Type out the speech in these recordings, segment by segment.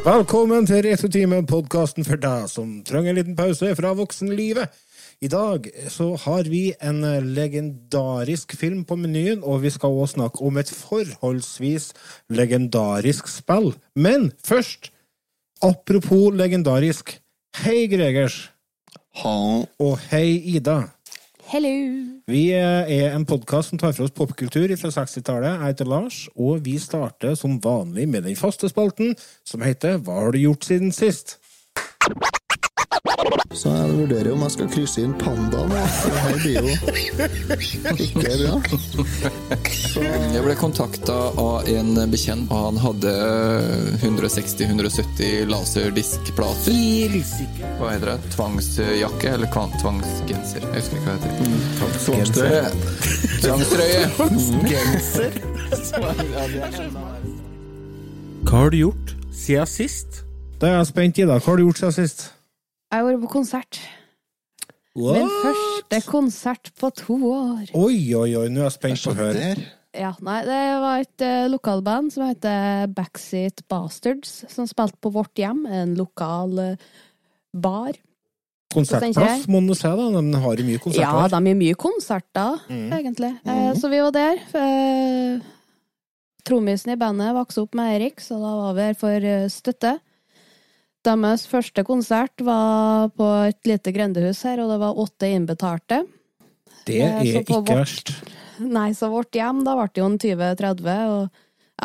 Velkommen til Retrotimen, podkasten for deg som trenger en liten pause fra voksenlivet. I dag så har vi en legendarisk film på menyen, og vi skal også snakke om et forholdsvis legendarisk spill. Men først, apropos legendarisk, hei Gregers, Ha og hei Ida. Hello! Vi er en podkast som tar for oss popkultur fra 60-tallet. Jeg heter Lars, og vi starter som vanlig med den faste spalten som heter Hva har du gjort siden sist? Så jeg vurderer om jeg skal krysse inn panda nå. Det her blir jo ikke bra. Jeg ble kontakta av en bekjent, og han hadde 160-170 laserdiskplater. Hva heter det? Tvangsjakke? Eller tvangsgenser? Jeg husker ikke hva det heter. Tvangstrøye. Tvangstrøye! Tvangsgenser. Hva har du gjort siden sist? Da er jeg spent, Ida. Hva har du gjort siden sist? Jeg har vært på konsert. Min første konsert på to år. Oi, oi, oi, nå er jeg spent på å høre. Ja, nei, det var et uh, lokalband som heter Backseat Bastards, som spilte på Vårt Hjem, en lokal uh, bar. Konsertplass, må du si, da. De har jo mye Ja, de har mye konserter, Mm. egentlig. Eh, så vi var der. Uh, Trommisen i bandet vokste opp med Erik, så da var vi her for støtte. Deres første konsert var på et lite grendehus her, og det var åtte innbetalte. Det Eh, er ikke vårt- verst. Nei, så vårt hjem, da ble det jo en 20-30, og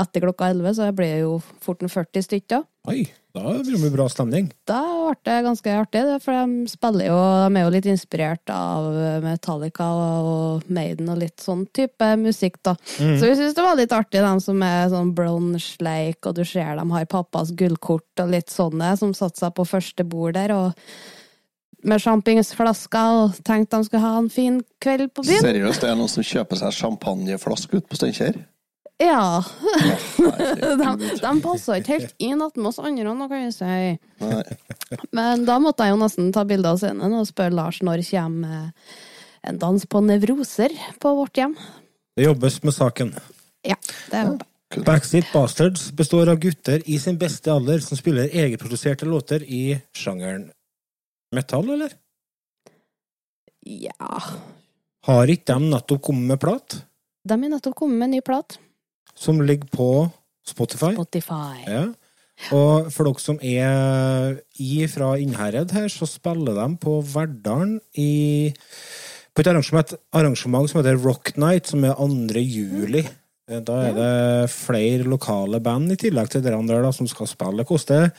etter klokka 11 så ble det jo fort en 40 stykker. Oi, da blir det bra stemning. Da ble det ganske artig, for de spiller jo De er jo litt inspirert av Metallica og Maiden og litt sånn type musikk, da. Mm. Så vi syns det var litt artig, de som er sånn bronze, sleik, og du ser de har pappas gullkort og litt sånne, som satte seg på første bord der, og med champignonsflasker, og tenkte de skulle ha en fin kveld på byen. Seriøst, det er noen som kjøper seg champagneflaske ute på Steinkjer? Ja. De, de passer ikke helt inn attmed oss andre, nå kan jeg si. Nei. Men da måtte jeg jo nesten ta bilde av scenen og spørre Lars når kommer en dans på nevroser på vårt hjem. Det jobbes med saken. Ja, det er jo Backseat Bastards består av gutter i sin beste alder som spiller egenproduserte låter i sjangeren metall, eller? Ja. Har ikke de nettopp kommet med plat? De har nettopp kommet med en ny plat. Som ligger på Spotify? Spotify. Ja. Og for dere som er i fra Innherred her, så spiller de på Verdalen i på et arrangement, arrangement som heter Rock Night, som er 2. juli. Eh, Da er det flere lokale band i tillegg til dere andre da, som skal spille. Det koster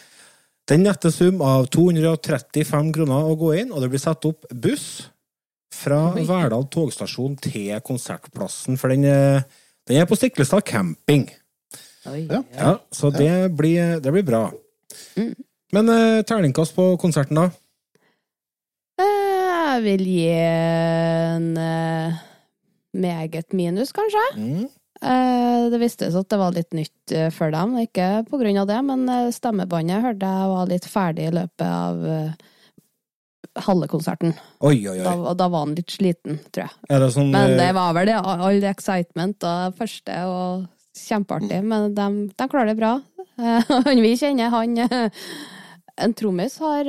den nette sum av 235 kroner å gå inn, og det blir satt opp buss fra. Verdal togstasjon til konsertplassen, for den er, den er på Stiklestad camping. Oi. Ja. Ja, så det blir, det blir bra. Mm. Men eh, terningkast på konserten, da? Eh, Jeg vil gi en eh, meget minus, kanskje. Mm. Eh, Det vistes at det var litt nytt eh, for dem, ikke på grunn av det, men eh, stemmebåndet hørte jeg var litt ferdig i løpet av halve konserten. Oi, oi, Da, oi. da var han litt sliten, tror jeg. Det sånn Men det eh, var vel det, all det excitement og første, og kjempeartig. Men de, de klarer det bra. Eh, Han vi kjenner, han eh, En trommis har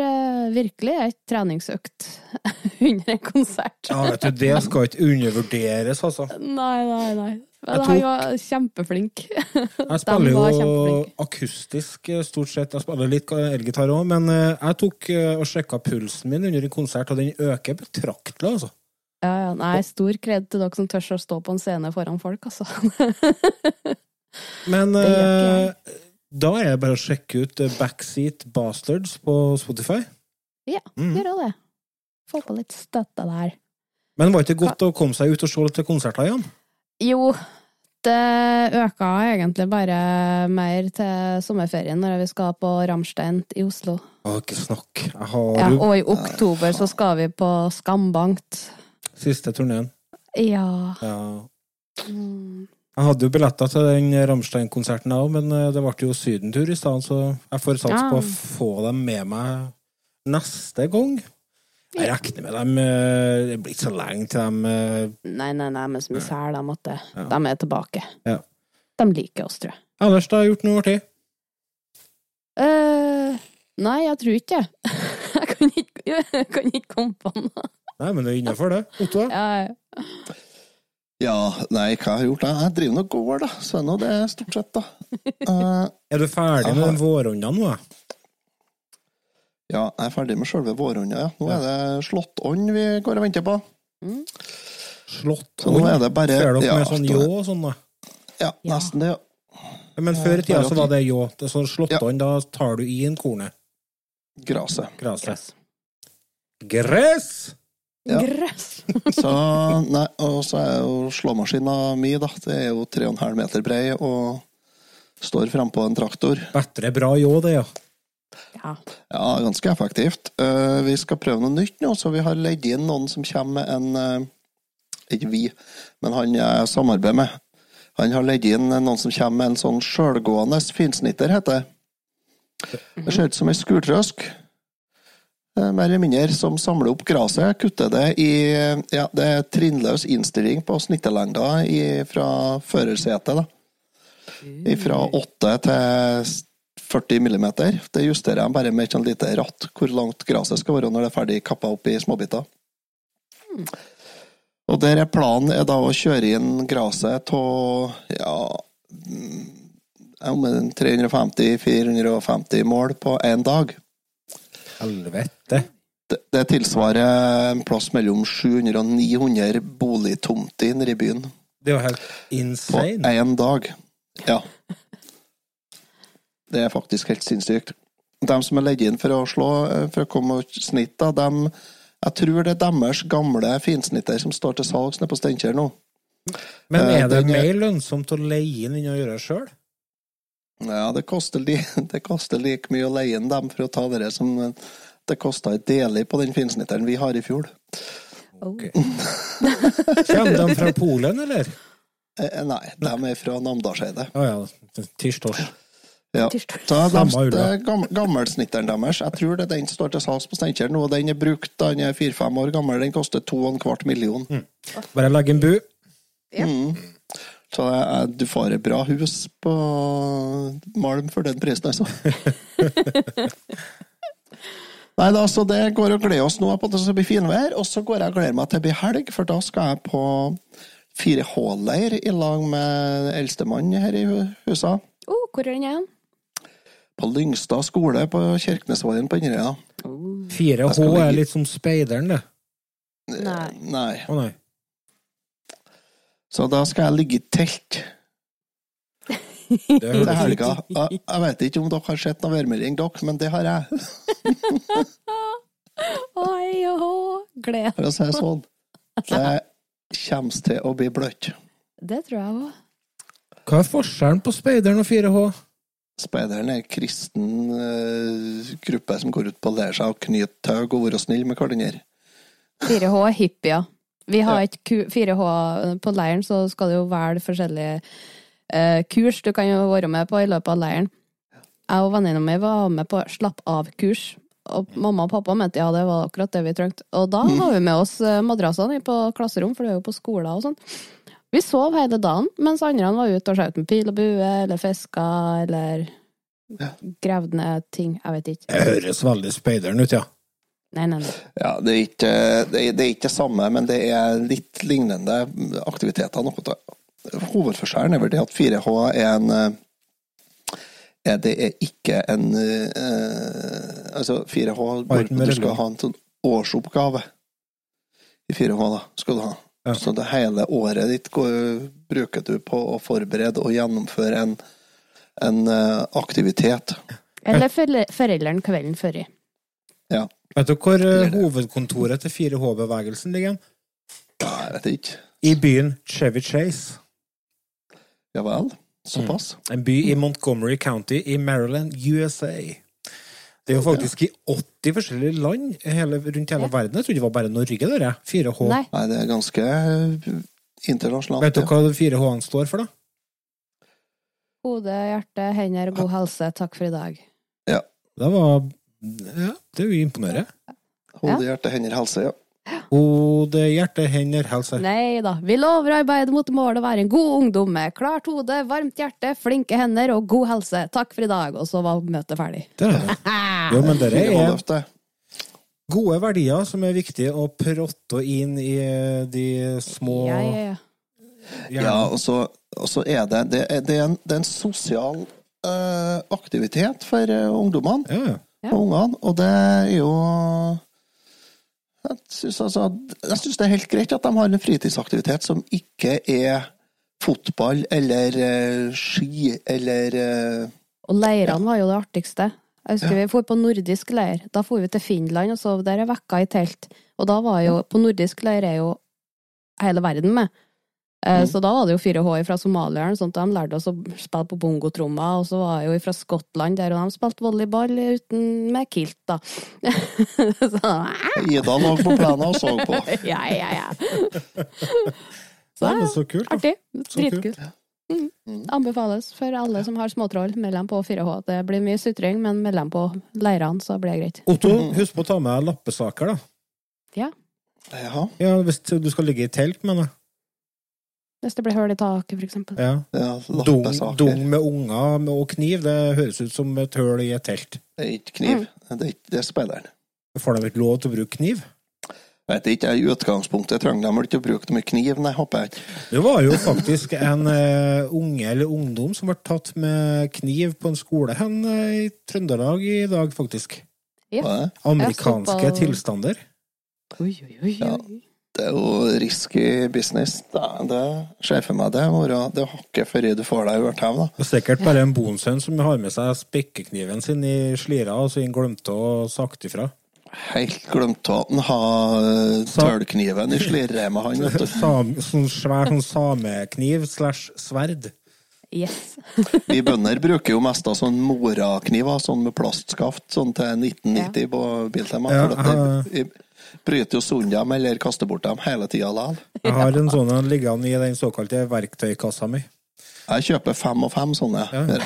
virkelig et treningsøkt under en konsert. Ja, vet du, det skal ikke undervurderes, altså. Nei, nei, nei. Jeg tok- han var kjempeflink. Jeg spiller jo akustisk eh, stort sett. Jeg spiller litt elgitar òg, men eh, jeg tok eh, og sjekka pulsen min under en konsert, og den øker betraktelig, altså. Ja, ja, nei, stor kred til dere som tør å stå på en scene foran folk, altså. Men eh, da er det bare å sjekke ut eh, Backseat Bastards på Spotify. Ja, Mm. gjør det. Få på litt støtte der. Men var det ikke godt å komme seg ut og se litt konserter igjen? Jo, Det øker egentlig bare mer til sommerferien når vi skal på Ramstein i Oslo. Å, ikke snakk. Ja, og i oktober så skal vi på Skambankt. siste turneen. Ja. Ja. Mm. Jeg hadde jo billetter til den Rammstein-konserten òg, men eh, det ble jo sydentur i stedet, så jeg får sats på å få dem med meg neste gang. Jeg regner med dem eh, Det blir ikke så lenge til dem eh, Nei, nei, nei, men som vi ser de Ja. de er tilbake. Ja. De liker oss, tror jeg. Ellers, da gjort noe artig. Eh, nei, jeg tror ikke det. Jeg kan ikke, jeg kan ikke komme på noe. Nei, men det er innafor, det. Otto? Ja, Ja, nei, hva har jeg gjort? da? Jeg driver nå og går, da. Så er nå det stort sett, da. Eh, Er du ferdig med har- nå? da? Ja, jeg er ferdig med sjølve vårånda, ja. Nå er det slåttånd vi går og venter på. Slått Så nå er det bare Ser dere ja, med sånn ljå og sånn, da? Ja, nesten det. ja. Men før i tida så var det ljå. Det er sånn slåttånd, da tar du i en kornet. Graset. Graset. Gress! Ja. Gress. Så, nei, og så er jo slåmaskina mi, da. Det er jo 3,5 meter brei og står frampå en traktor. Bedre bra ljå, det, ja. Ja. Ja, ganske effektivt. Eh, vi skal prøve noe nytt nå, så vi har leid inn noen som kommer med en eh, Ikke vi, men han jeg samarbeider med. Han har leid inn noen som kommer med en sånn sjølgående finsnitter, heter det. Det ser ut som ei skurtrøsk. Mer eller mindre som samler opp gresset, kutter det i Ja, det er trinnløs innstilling på snittelengda fra førersetet, da. Fra 8 til 40 millimeter. Det justerer jeg bare med et lite ratt, hvor langt gresset skal være når det er ferdig kappa opp i småbiter. Og der er planen er da å kjøre inn gresset av ja, mm, om 350-450 mål på én dag. Helvete. Det, det tilsvarer en plass mellom 700 og 900 boligtomter nede i byen Det er jo helt på insane. én dag. Ja. Det er faktisk helt sinnssykt. De som er leid inn for å slå, eh, for å komme med snitt, da, dem Jeg tror det er deres gamle finsnitter som står til salgs nede på Steinkjer nå. Men Eh, er det den er- mer lønnsomt å leie inn enn å gjøre det sjøl? Ja, det koster, li, det koster like mye å leie inn dem for å ta dere som eh, det kosta et deler på den finsnitteren vi har i fjor. Ok. Kommer de fra Polen, eller? Eh, nei, de er fra Namdalseidet. Å ja. Tirsdors. Ja. Så de, det er gammelsnitteren deres. Jeg tror det er den som står til salgs på Steinkjer nå. Den er brukt, den er fire-fem år gammel. Den koster to og en kvart million. Bare legg en bu. Ja. Mm. Så er, du får et bra hus på Malm for den prisen, altså. Nei da, så det går og gleder oss nå på at det skal bli finvær. Og så går jeg og gleder meg til det blir helg, for da skal jeg på 4H-leir i lag med eldstemann her i husa. huset. Oh, hvor er den igjen? På Lyngstad skole på Kirkenesvågen på Inderøya. 4H er litt som speideren, det. Nei. Nei. Å nei. Så da skal jeg ligge i telt Det er helga. Jeg, jeg vet ikke om dere har sett noe værmelding, dere, men det har jeg. Oi, oho. gled. For å si det sånn. Det kommer til å bli bløtt. Det tror jeg òg. Hva er forskjellen på speideren og 4H? Speideren er en kristen uh, gruppe som går ut på å lære seg å knyte tau og være snill med hverandre. 4H er hippier. Vi har Ja. ikke ku- 4H på leiren, så skal det jo velge forskjellige uh, kurs du kan jo være med på i løpet av leiren. Jeg og venninna mi var med på slapp av-kurs. Og mamma og pappa mente ja, det var akkurat det vi trengte. Og da har vi med oss eh, madrassene på klasserom, for det er jo på skoler og sånn. Vi sov hele dagen, mens andre var ute og skjøt med pil og bue, eller fiska, eller Ja. gravd ned ting. Jeg vet ikke. Det høres veldig speideren ut, ja. Nei, nei, nei. Ja, det er, ikke, det, er, det er ikke det samme, men det er litt lignende aktiviteter. Noe av hovedforskjellen er vel det at 4H er en eh, er Det er ikke en eh, Altså, 4H Har går Du skal ha en sånn årsoppgave i 4H, da. Skal du ha. Ja. Så det hele året ditt går, bruker du på å forberede og gjennomføre en, en eh, aktivitet. Eller foreldrene kvelden før. i. Vet du hvor eh, hovedkontoret til 4H-bevegelsen ligger? Ja, jeg vet ikke. I byen Chevy Chase. Ja vel. Såpass. En by i Montgomery County i Maryland, USA. Det er jo faktisk i 80 forskjellige land hele, rundt hele Ja. verden. Jeg trodde det var bare Norge, der. 4H. Nei. Nei, det er ganske eh, internasjonalt. Vet du hva de fire H-ene står for, da? Hode, hjerte, hender, god helse. Takk for i dag. Ja. Det var Ja, det er jo imponerende. Hode, hjerte, hender, helse. Ja. Hode, hjerte, hender, helse. Nei da. Vi lover å arbeide mot målet å være en god ungdom med klart hode, varmt hjerte, flinke hender og god helse. Takk for i dag. Og så var møtet ferdig. Det er det. Jo, men det er gode verdier som er viktige å protte inn i de små Ja, ja, ja. Ja, og så, og så er det Det er, det er, en, det er en sosial uh, aktivitet for eh, ungdommene Ja, ja. Ja. og ungene, og det er jo Jeg syns altså, det er helt greit at de har en fritidsaktivitet som ikke er fotball eller eh, ski eller eh, Og leirene var jo det artigste. Jeg husker vi for på nordisk leir. Da for vi til Finland og sov der ei uke i telt. Og da var jo På nordisk leir er jo hele verden med. Eh, Mm. Så da var det jo 4H fra Somalia, sånn at de lærte oss å spille på bongotrommer. Og så var jeg jo fra Skottland, der og de spilte volleyball uten med kilt, da. så Ida lå på plenen og så på. ja, ja, ja. Så Nei, så kult. da. artig. Dritkult. Mm. Anbefales for alle som har småtroll. Meld dem på 4H. Det blir mye sutring, men meld dem på leirene, så blir det greit. Otto, husk på å ta med lappesaker, da. Ja Ja, Hvis du skal ligge i telt, mener jeg. Hvis det blir hull i taket, for eksempel. Ja. Ja, Dung, dung med unger og kniv, det høres ut som et hull i et telt. Det er ikke kniv. Det er, ikke, det er speideren. Får de ikke lov til å bruke kniv? Vet ikke, I utgangspunktet trenger de vel ikke å bruke det med kniv, nei, håper jeg. Det var jo faktisk en uh, unge eller ungdom som ble tatt med kniv på en skole hen uh, i Trøndelag i dag, faktisk. Ja. Er? Amerikanske tilstander. Oi, oi, oi. Ja. Det er jo risky business. Da. Det ser for meg det. være- Det hakket før du får deg hørt hjem, da. Det er sikkert bare en bonsønn som har med seg spekkekniven sin i slira, og så han glemte å sagt ifra. Helt glemte at han har eh, tølkniven i slirremet, han, vet du. Sam, sånn svær sånn samekniv slash sverd. Yes. Vi bønder bruker jo mest av sånn morakniver, sånn med plastskaft, sånn til 1990 på Biltema. Ja, for bryter jo sund dem, eller kaster bort dem, hele tida likevel. Jeg har en sånn en liggende i den såkalte verktøykassa mi. Jeg kjøper fem og fem sånne. Ja.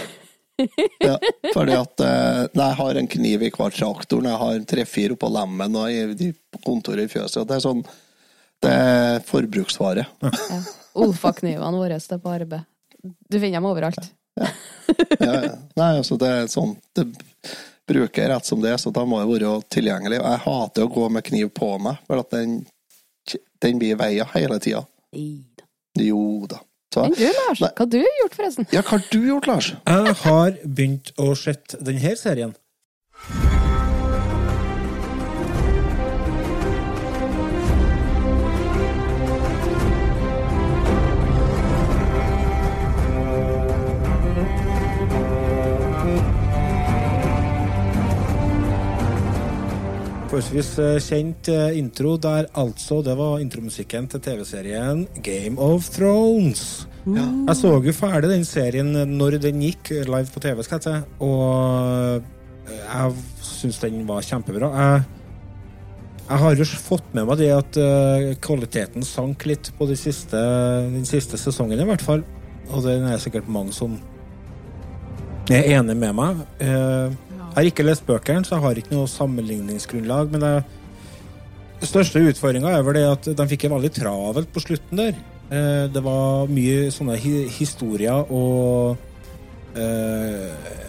Ja, fordi at eh, nei, jeg har en kniv i hver traktor, jeg har tre-fire oppå lemmen og i, i, kontoret i fjøset. Det er sånn Det er forbruksvare. Ja. Olfa-knivene våre det er på arbeid. Du finner dem overalt. Ja, ja. Nei, altså det er sånn Det bruker jeg rett som det, så da må det være tilgjengelig. Og Jeg hater å gå med kniv på meg, for at den, den blir i veien hele tida. Jo da. Så, Men du, Lars, Nei. hva har du gjort, forresten? ja, hva har du gjort, Lars? Jeg har begynt å se denne serien. Forholdsvis eh, kjent eh, intro der altså det var intromusikken til TV-serien Game of Thrones. Jeg så jo ferdig den serien når den gikk live på TV, skal jeg si, og eh, jeg syns den var kjempebra. Jeg, jeg har jo fått med meg det at eh, kvaliteten sank litt på de siste, den siste sesongen, i hvert fall. Og det er sikkert mange som er enig med meg. Jeg har ikke lest bøkene, så jeg har ikke noe sammenligningsgrunnlag. Men det, største utfordringa er vel det at de fikk det veldig travelt på slutten der. Eh, det var mye sånne historier og eh,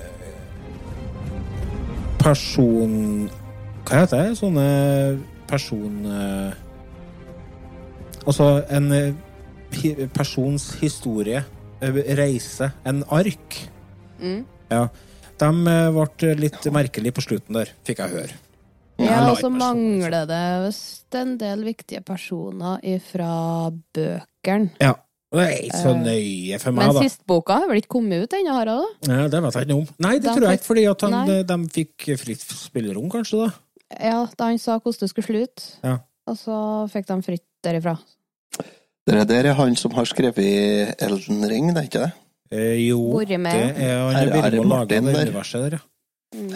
Person... Hva heter det? Sånne person... Eh, altså en eh, persons historie, reise, en ark. Mm. Ja. De eh, ble litt merkelig på slutten der, fikk jeg høre. Ja, og så ikke mangler det visst en del viktige personer ifra bøkene. Ja. Det er ikke så Eh, nøye for meg, da. Men boka har vel ikke kommet ut ennå, Harald? Ja, det vet jeg ikke noe om. Nei, det de tror jeg ikke, fordi at han, de fikk fritt spillerom, kanskje, da. Ja, da han sa hvordan det skulle slutte. Ja. Og så fikk de fritt derifra. Det der er han som har skrevet Elden Ring, det er ikke det? Eh, jo, med. det er han har vært med å lage det universet der, ja. Mm.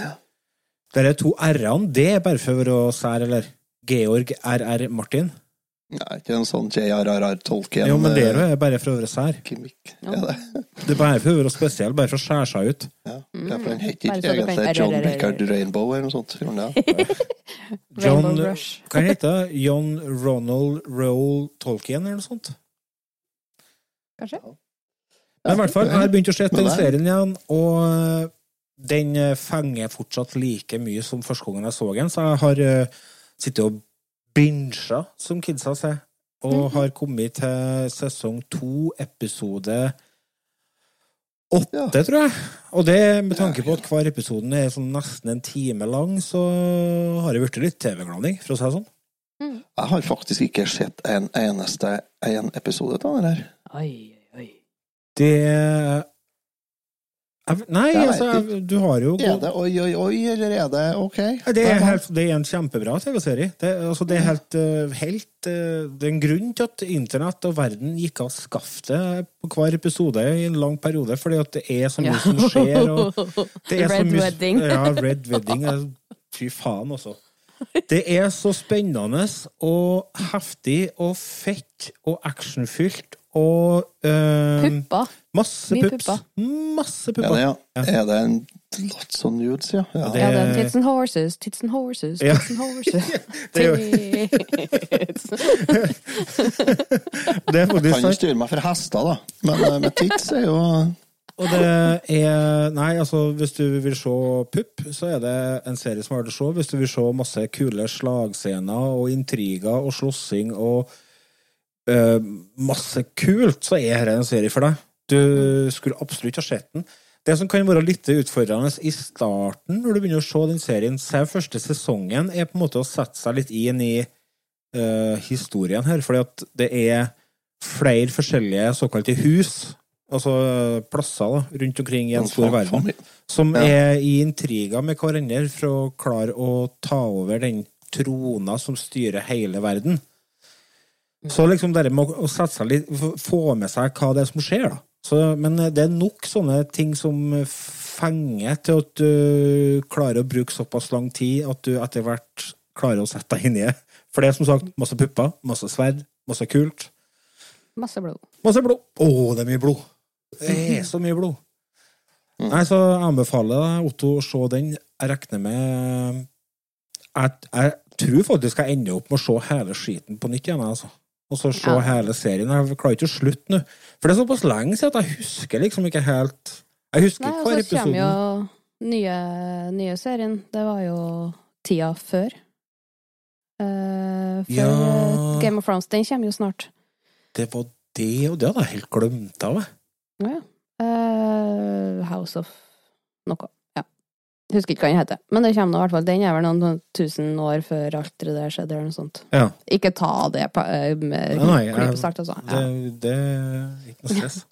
Det er to r-ene, det er bare for å sære, eller? Georg R.R. Martin? Nei, ikke en sånn JRRR Tolkien. Jo, men det eh, er bare for å være sær. Ja. Ja, det. Det er bare for å være spesiell, bare for å skjære seg ut. Ja. ja, for han heter ikke egentlig John Richard Rainbow eller noe sånt. John, hva heter det? John Ronald Roll Tolkien, eller noe sånt? Kanskje? Men i hvert fall, jeg har begynt å se den serien igjen, og den eh, fenger fortsatt like mye som første gangen jeg så den, så jeg har uh, sittet og binsja, som kidsa sier, og har kommet til sesong to, episode åtte, Ja. tror jeg. Og det med tanke på at hver episode er sånn nesten en time lang, så har det blitt litt TV-glaning, for å si det sånn. Jeg har faktisk ikke sett en eneste en episode av den her. Oi, oi, oi. Det Nei, altså, du har jo Er det oi, oi, oi, eller er det ok? Det er, helt, det er en kjempebra TV-serie. Det, altså, det er helt, eh, helt eh, Det er en grunn til at internett og verden gikk av skaftet på hver episode i en lang periode, fordi at det er så mye som skjer. Og det er så Red mye, Wedding. Ja, Red Wedding. Fy faen, også. Det er så spennende og heftig og fett og actionfylt og eh, Pupper. Masse Mye pups. pupper. Masse Er pupper. ja? Ja. Er det en lots of nudes, ja? ja. Det- Ja, det er tits and horses, tits and horses, Ja. tits and horses. Det er jo- Tits. Det er faktisk Kan jo sant. styre meg for hester, da. Men eh, med tits er jo Og det er Nei, altså, hvis du vil se pupp, så er det en serie som er verdt å se. Hvis du vil se masse kule slagscener og intriger og slåssing og eh, masse kult, så er dette en serie for deg. Du skulle absolutt ha sett den. Det som kan være litt utfordrende i starten, når du begynner å se den serien, se første sesongen, er på en måte å sette seg litt inn i uh, historien her, fordi at det er flere forskjellige såkalte hus, altså plasser da, rundt omkring i en stor verden, som er i intriger med hverandre for å klare å ta over den trona som styrer hele verden. Så liksom det med å, sette seg litt, få- med seg hva det er som skjer, da. Så, men eh, det er nok sånne ting som fenger til at du klarer å bruke såpass lang tid at du etter hvert klarer å sette deg inn i det. For det er som sagt masse pupper, masse sverd, masse kult. Masse blod. Masse blod. Å, det er mye blod! Det er så mye blod. Nei, så jeg anbefaler deg, Otto, å se den. Jeg regner med jeg, jeg tror faktisk jeg ender opp med å se hele skiten på nytt igjen. Altså. Og så se Ja. hele serien. Jeg klarer ikke å slutte nå. For det er såpass lenge siden at jeg husker liksom ikke helt Jeg husker Nei, ikke og hver så kommer jo nye, nye serien. Det var jo tida før. Uh, før Ja. eh, Game of Thrones. Den kommer jo snart. Det var det, og det hadde jeg helt glemt av. jeg. Ja, ja. Eh, House of noe. Ja. Husker ikke hva den heter. Men det kommer nå i hvert fall. Den er vel noen tusen år før alt det der skjedde, eller noe sånt. Ja, Ikke ta det på, eh, med Nei, nei, jeg- altså. Ja. det, det er ikke noe stress.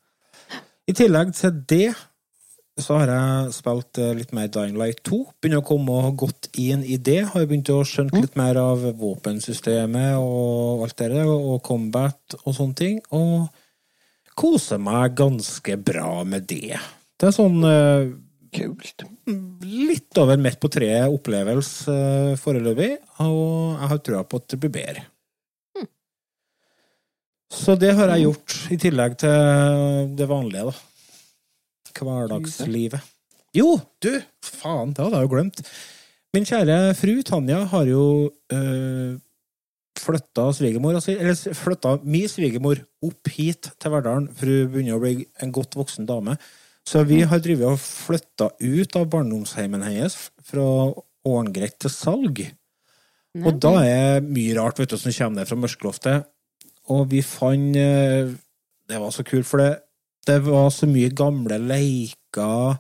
I tillegg til det så har jeg spilt eh, litt mer Dying Light 2. Begynner å komme godt inn i det. Har begynt å skjønne litt mer av våpensystemet og alt det der, og combat og sånne ting. Og koser meg ganske bra med det. Det er sånn eh, Kult. litt over midt på treet opplevelse eh, foreløpig, og jeg har trua på at det blir bedre. Så det har jeg gjort, i tillegg til det vanlige, da. Hverdagslivet. Jo, du! Faen, det hadde jeg jo glemt. Min kjære fru Tanja har jo øh, flytta svigermor, altså, eller flytta min svigermor opp hit til Verdalen, for hun begynner å bli en godt voksen dame. Så vi har drevet og flytta ut av barndomsheimen hennes fra Årngreit til salg. Og da er mye rart vet du, som kommer ned fra mørkeloftet. Og vi fant eh, Det var så kult, for det, det var så mye gamle leker.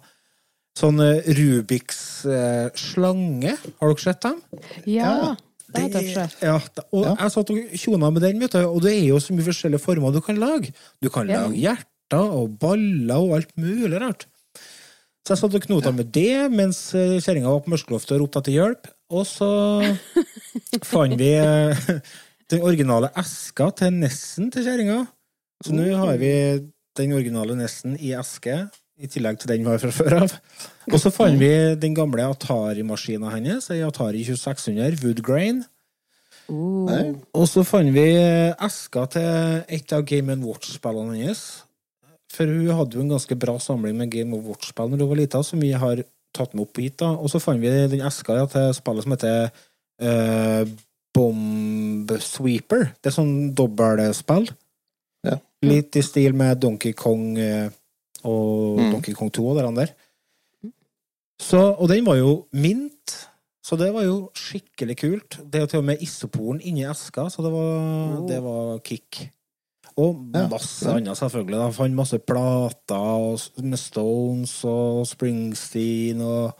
Sånn eh, Rubiks eh, slange. Har dere sett dem? Ja, det har jeg Det er- ja, det- og Ja. jeg satt og tjona med den, vet du, og det er jo så mye forskjellige former du kan lage. Du kan Ja. lage hjerter og baller og alt mulig rart. Så jeg satt og knota med det mens eh, kjerringa var på mørkeloftet og ropte etter hjelp. Og så fant vi eh, den originale eska til nessen til kjerringa. Så nå har vi den originale nessen i eske, i tillegg til den vi har fra før av. Og så fant vi den gamle Atari-maskina hennes, ei Atari 2600 Woodgrain. Uh. Og så fant vi eska til et av Game Watch-spillene hennes. For hun hadde jo en ganske bra samling med Game of Watch-spill når hun var lita, som vi har tatt med opp hit. da. Og så fant vi den eska ja, til spillet som heter uh, Bomb Sweeper. Det er sånn dobbeltspill. Ja. Litt i stil med Donkey Kong eh, og Mm. Donkey Kong 2 og det der. Så, og den var jo mint, så det var jo skikkelig kult. Det er jo til og med isoporen inni eska, så det var, det var kick. Og Ja. masse annet, selvfølgelig. Da. Fant masse plater med Stones og Springsteen og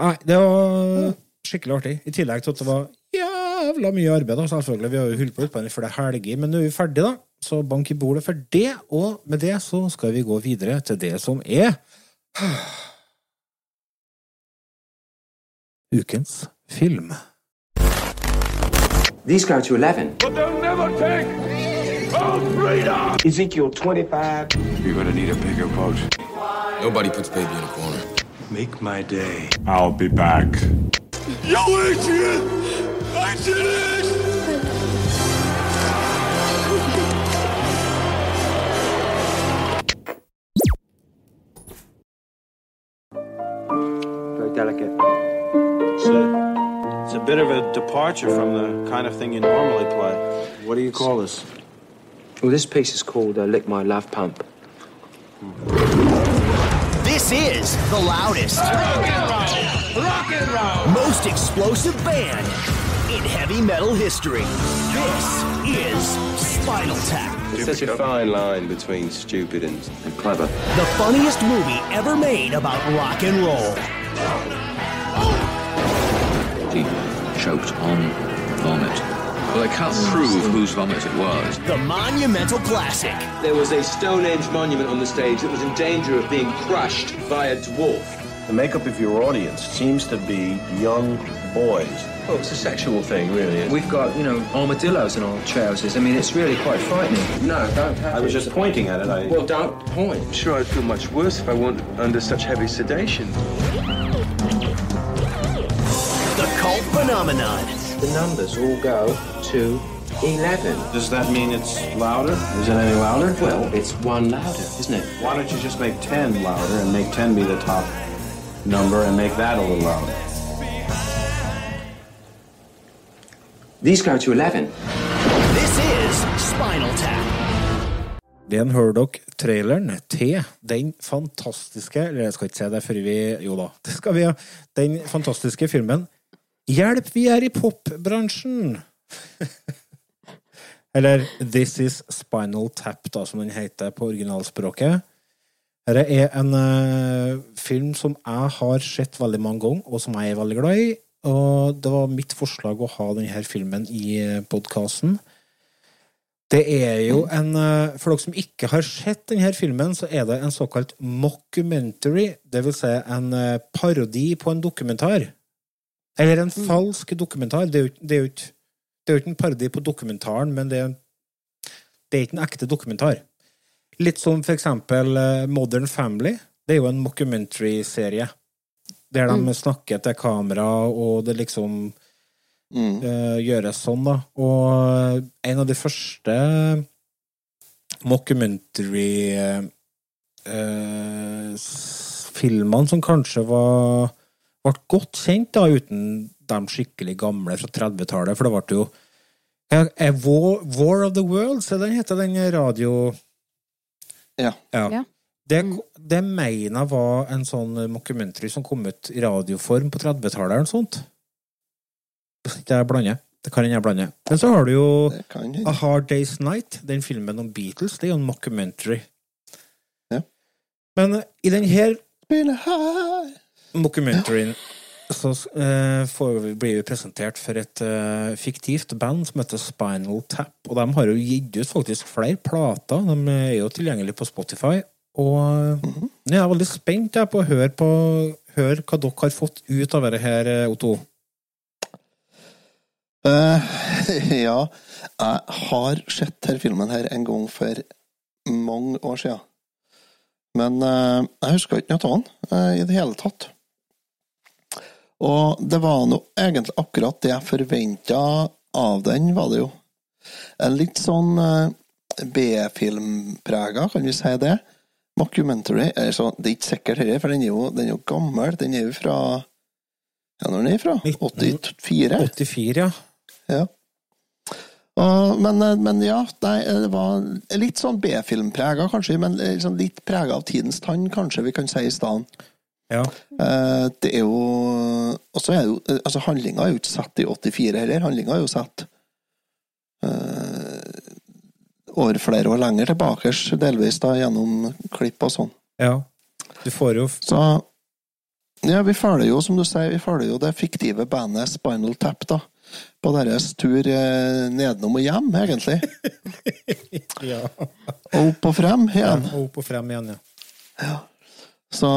Nei, det var skikkelig artig. I tillegg til at det var jævla mye arbeid, da, selvfølgelig. Vi har jo holdt på utpå den i flere helger, men nå er vi ferdige, da. Så bank i bordet for det. Og med det så skal vi gå videre til det som er Ukens film. These go to 11. But they'll never take our freedom! Ezekiel 25. You're gonna need a bigger boat. Nobody puts baby in a corner. Make my day. I'll be back. Yo, Adrian! I did it! Very delicate. It's a, it's a bit of a departure from the kind of thing you normally play. What do you call this? Well, this piece is called uh, Lick My Love Pump. This is the loudest, rock and roll most explosive band in heavy metal history. This is Spinal Tap, There's such a fine line between stupid and, and clever. the funniest movie ever made about rock and roll. He choked on vomit. Well, they can't prove whose vomit it was. The monumental classic. There was a Stone Age monument on the stage that was in danger of being crushed by a dwarf. The makeup of your audience seems to be young boys. Oh, it's a sexual thing, really. We've got, you know, armadillos in our trousers. I mean, it's really quite frightening. no, don't have I was it. just pointing at it. I, Well, don't point. I'm sure I'd feel much worse if I weren't under such heavy sedation. The cult phenomenon. The numbers all go to 11. does that mean it's louder? Is it any louder? Well, it's one louder, isn't it? Why don't you just make 10 louder and make 10 be the top number and make that a little louder? These go to 11. This is Spinal Tap. Den hører dere traileren til den fantastiske Eller jeg skal ikke si det før vi Jo da, det skal vi ha. Den fantastiske filmen Hjelp, vi er i popbransjen! Eller This Is Spinal Tap, da, som den heter på originalspråket. Dette er en uh, film som jeg har sett veldig mange ganger, og som jeg er veldig glad i. Og det var mitt forslag å ha denne filmen i podkasten. Det er jo en eh, For dere som ikke har sett denne filmen, så er det en såkalt mockumentary. Det vil si en eh, parodi på en dokumentar. Eller en falsk dokumentar. Det er jo ikke- det er jo ikke det er jo ikke en parodi på dokumentaren, men det er, det er ikke en ekte dokumentar. Litt som for eksempel eh, Modern Family. Det er jo en mockumentary-serie. Der de snakker til kamera, og det liksom Mm. uh, gjøres sånn, da. Og en av de første mockumentary-filmene uh, som kanskje var ble godt kjent, da, uten de skikkelig gamle fra 30-tallet, for det ble jo er War, War of the Worlds, er den heter den radio... Ja. Ja. Det, det mener jeg var en sånn mockumentary som kom ut i radioform på 30-tallet eller noe sånt. Det blander. Det kan hende jeg blander. Men så har du jo. A Hard Day's Night, den filmen om Beatles. Det er jo en mockumentary. Ja. Men i den her. Mockumentaryen så uh, får vi, blir vi presentert for et uh, fiktivt band som heter Spinal Tap. Og de har jo gitt ut faktisk flere plater. De er jo tilgjengelige på Spotify. Og eh, jeg er veldig spent jeg, på å høre, på, høre hva dere har fått ut av dette her, eh, Otto. Uh, ja, jeg har sett denne filmen her en gang for mange år siden. Men jeg husker ikke noe av den i det hele tatt. Og det var nå egentlig akkurat det jeg forventa av den, var det jo. En litt sånn eh, B-filmprega, kan vi si det. Mockumentary. altså, det er ikke sikkert dette, for den er, jo, den er jo gammel. Den er jo fra Ja, når den er fra? 84? 84, ja. Ja. Og, men, eh, men ja, nei, det var litt sånn B-filmprega, kanskje, men liksom litt prega av tidens tann, kanskje vi kan si i stedet. Ja. Eh, det er jo Og så er det jo Altså, handlinga er jo ikke satt i 84 heller. Handlinga er jo satt eh, over flere år lenger tilbake, delvis da, gjennom klipp og sånn. ja. Du får jo Så ja, vi følger jo, som du sier, vi følger jo det fiktive bandet Spinal Tap, da. På deres tur eh, nedenom og hjem, egentlig. Ja. Og opp og frem ja. igjen. Og opp og frem igjen, ja. Så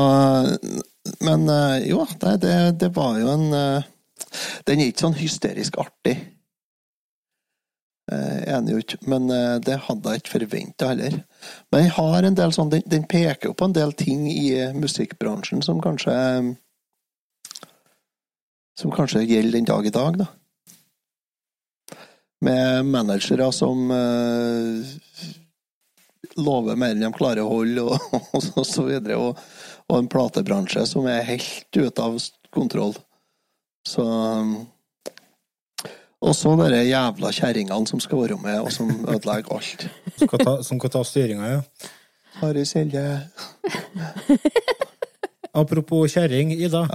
Men eh, jo, det, det, det var jo en eh, Den er ikke sånn hysterisk artig. Eh, Enig jo ikke, men det hadde jeg ikke forventa heller. Men jeg har en del sånn, den, den peker jo på en del ting i musikkbransjen som kanskje Som kanskje gjelder den dag i dag, da. Med managere som uh, lover mer enn de klarer å holde, og, og så, så videre. Og, og en platebransje som er helt ute av kontroll. Så Og så de jævla kjerringene som skal være med, og som ødelegger alt. Som kan ta, som kan ta styringa, ja. Harry Selje. Apropos kjerring, Ida.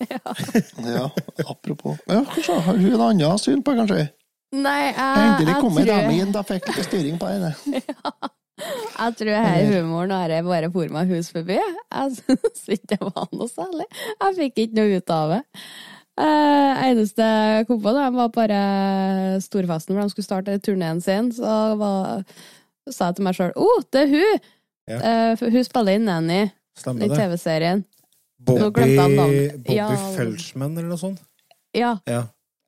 Ja, apropos Ja, kanskje har hun et annet syn på det, kanskje? Nei, jeg, Endelig kom jeg tror, dame inn, da fikk jeg styring på henne. Jeg tror her humoren har jeg bare for meg hus forbi. Jeg syns ikke det var noe særlig. Jeg fikk ikke noe ut av det. Eh, eneste jeg kom på, da, var bare storfesten hvor de skulle starte turneen sin. Så var, sa jeg til meg sjøl Å, oh, det er hun! Ja. Eh, hun spiller inn Nanny Stemmer i. TV-serien. Bobby. Bobby Ja. Felchman, eller noe sånt? Ja, Ja.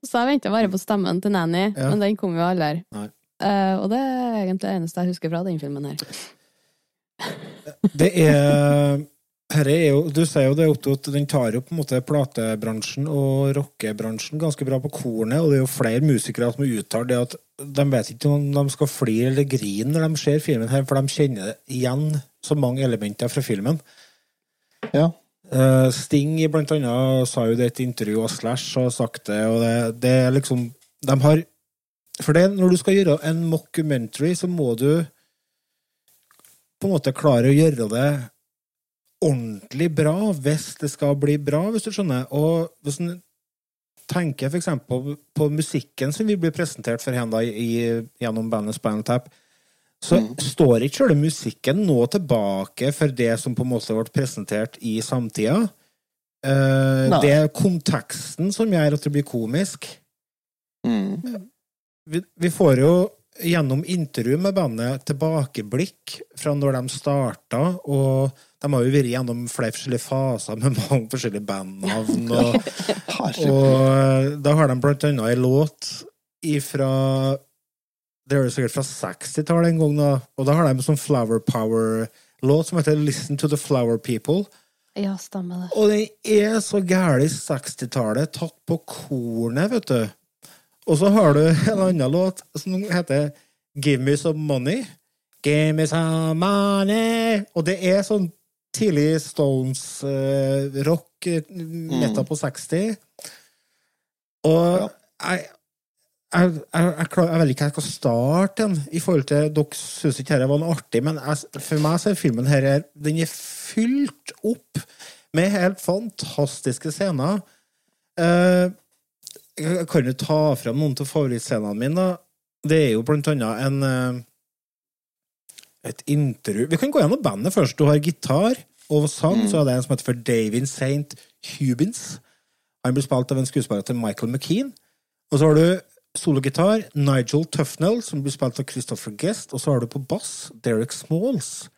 så jeg venta bare på stemmen til Nanny, Ja. men den kom jo aldri. Nei. Eh, og det er egentlig det eneste jeg husker fra den filmen her. Det er Herre er jo, Du sier jo det, Otto, at den tar jo på en måte platebransjen og rockebransjen ganske bra på kornet, og det er jo flere musikere som uttaler det at de vet ikke om de skal fly eller grine når de ser filmen her, for de kjenner igjen så mange elementer fra filmen. Ja. Eh, Sting blant annet sa jo det i et intervju, og Slash har sagt det, og det, det er liksom De har For det, når du skal gjøre en mockumentary, så må du på en måte klare å gjøre det ordentlig bra hvis det skal bli bra, hvis du skjønner. Og hvis du tenker for eksempel på, på musikken som vi blir presentert for henne gjennom bandet Spinal Tap, så står ikke selve musikken nå tilbake for det som på en måte ble presentert i samtida. Uh, det er konteksten som gjør at det blir komisk. Mm. Vi, vi får jo gjennom intervju med bandet tilbakeblikk fra når de starta, og de har jo vært gjennom flere forskjellige faser med mange forskjellige bandnavn. Og, og da har de blant annet en låt ifra Det er jo sikkert fra 60-tallet en gang, da. Og da har de en sånn Flower Power-låt som heter Listen to the Flower People. Ja, stemmer det. Og den er så gæren 60-tallet, tatt på kornet, vet du. Og så har du en annen låt som heter Give Me Some Money. Give me some money. Og det er sånn tidlig Stones-rock, metta på 60. Og jeg, jeg, jeg, jeg, klar, jeg vet ikke hvor jeg skal starte den, i forhold til Dere syns ikke dette var noe artig, men jeg, for meg så er filmen her Den er fylt opp med helt fantastiske scener. Eh, jeg kan jo ta frem noen av favorittscenene mine. da. Det er jo blant annet en eh, et intervju Vi kan gå gjennom bandet først. Du har gitar og sang, så er det en som heter for Davin St. Hubins. Han blir spilt av en skuespiller til Michael McKean. Og så har du sologitar Nigel Tufnell, som blir spilt av Christopher Guest. Og så har du på bass Derek Smalls.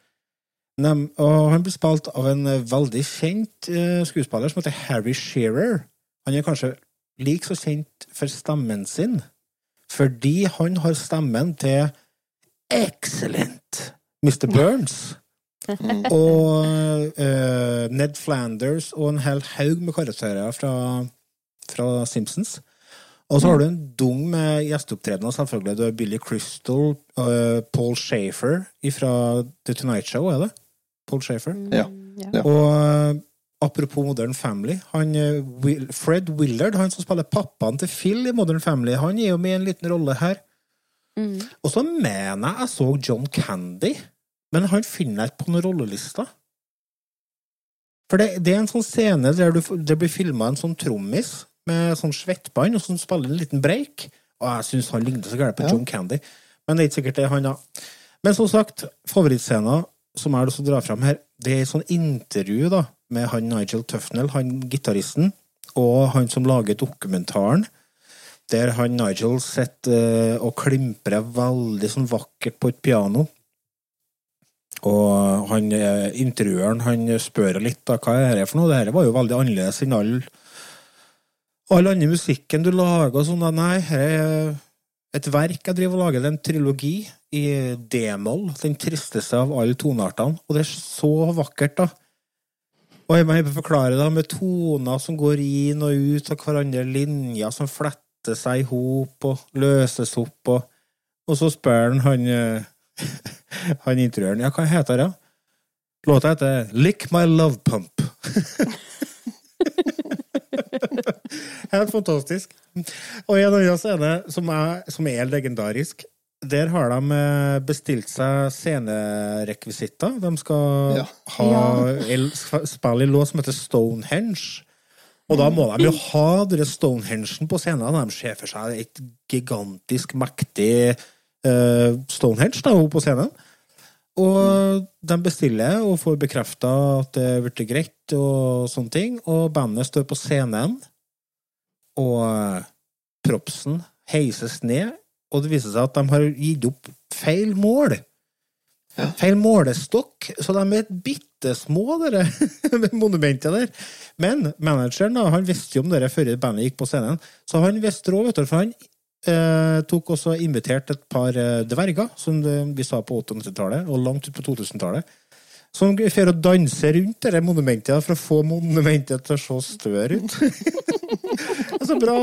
Nem, og han blir spilt av en eh, veldig kjent eh, skuespiller som heter Harry Shearer. Han er kanskje like så kjent for stemmen sin, fordi han har stemmen til Excellent Mr. Burns. og uh, Ned Flanders og en hel haug med karakterer fra, fra Simpsons. Og så har du en dung med gjesteopptredener, selvfølgelig. Du har Billy Crystal, uh, Paul Shafer fra The Tonight Show, er det? Paul Shafer? Ja. Ja. Og eh, apropos Modern Family, han, eh, Will, Fred Willard, han som spiller pappaen til Phil i Modern Family, han er jo med i en liten rolle her. Mm. Og så mener jeg jeg så John Candy, men han finner jeg ikke på noen rollelister. For det, det er en sånn scene der du, det blir filma en sånn trommis med sånn svettbånd, og som spiller en liten break. Og jeg syns han ligner så gærent på Ja. John Candy. Men det er ikke sikkert det er han, da. Men som sagt, favorittscenen som jeg har lyst til å dra fram her, det er et sånn intervju da, med han Nigel Tufnell, han gitaristen, og han som lager dokumentaren, der han Nigel sitter eh, og klimprer veldig sånn vakkert på et piano. Og han, eh, intervjueren han spør litt da, hva er det for noe. Dette var jo veldig annerledes enn all, all annen musikken du lager. og sånn. Nei, her er et verk jeg driver og lager. Det er en trilogi i d-moll. Den tristeste av alle toneartene. Og det er så vakkert, da. Og jeg må forklare det med toner som går inn og ut av hverandre, linjer som fletter seg i hop og løses opp, og, og så spør han han, eh, han intervjueren ja, hva heter det? Låta heter Lick My Love Pump. Helt fantastisk. Og en annen scene som er, som er legendarisk, der har de eh, bestilt seg scenerekvisitter. De skal Ja. ha ja. spille i låt som heter Stonehenge. Og da må de jo ha denne Stonehengen på scenen. De ser for seg et gigantisk, mektig eh, Stonehenge da, på scenen. Og de bestiller og får bekrefta at det er blitt greit, og sånne ting. Og bandet står på scenen, og eh, propsen heises ned, og det viser seg at de har gitt opp feil mål. Feil målestokk, så de er bitte små, dere monumentet der. Men manageren da, han visste jo om det før bandet gikk på scenen, så han visste råd, vet du, for han eh, tok også invitert et par eh, dverger, som det, vi sa på 800-tallet, og langt ut på 2000-tallet, som får å danse rundt det monumentet for å få monumentet til å se større ut. Så bra.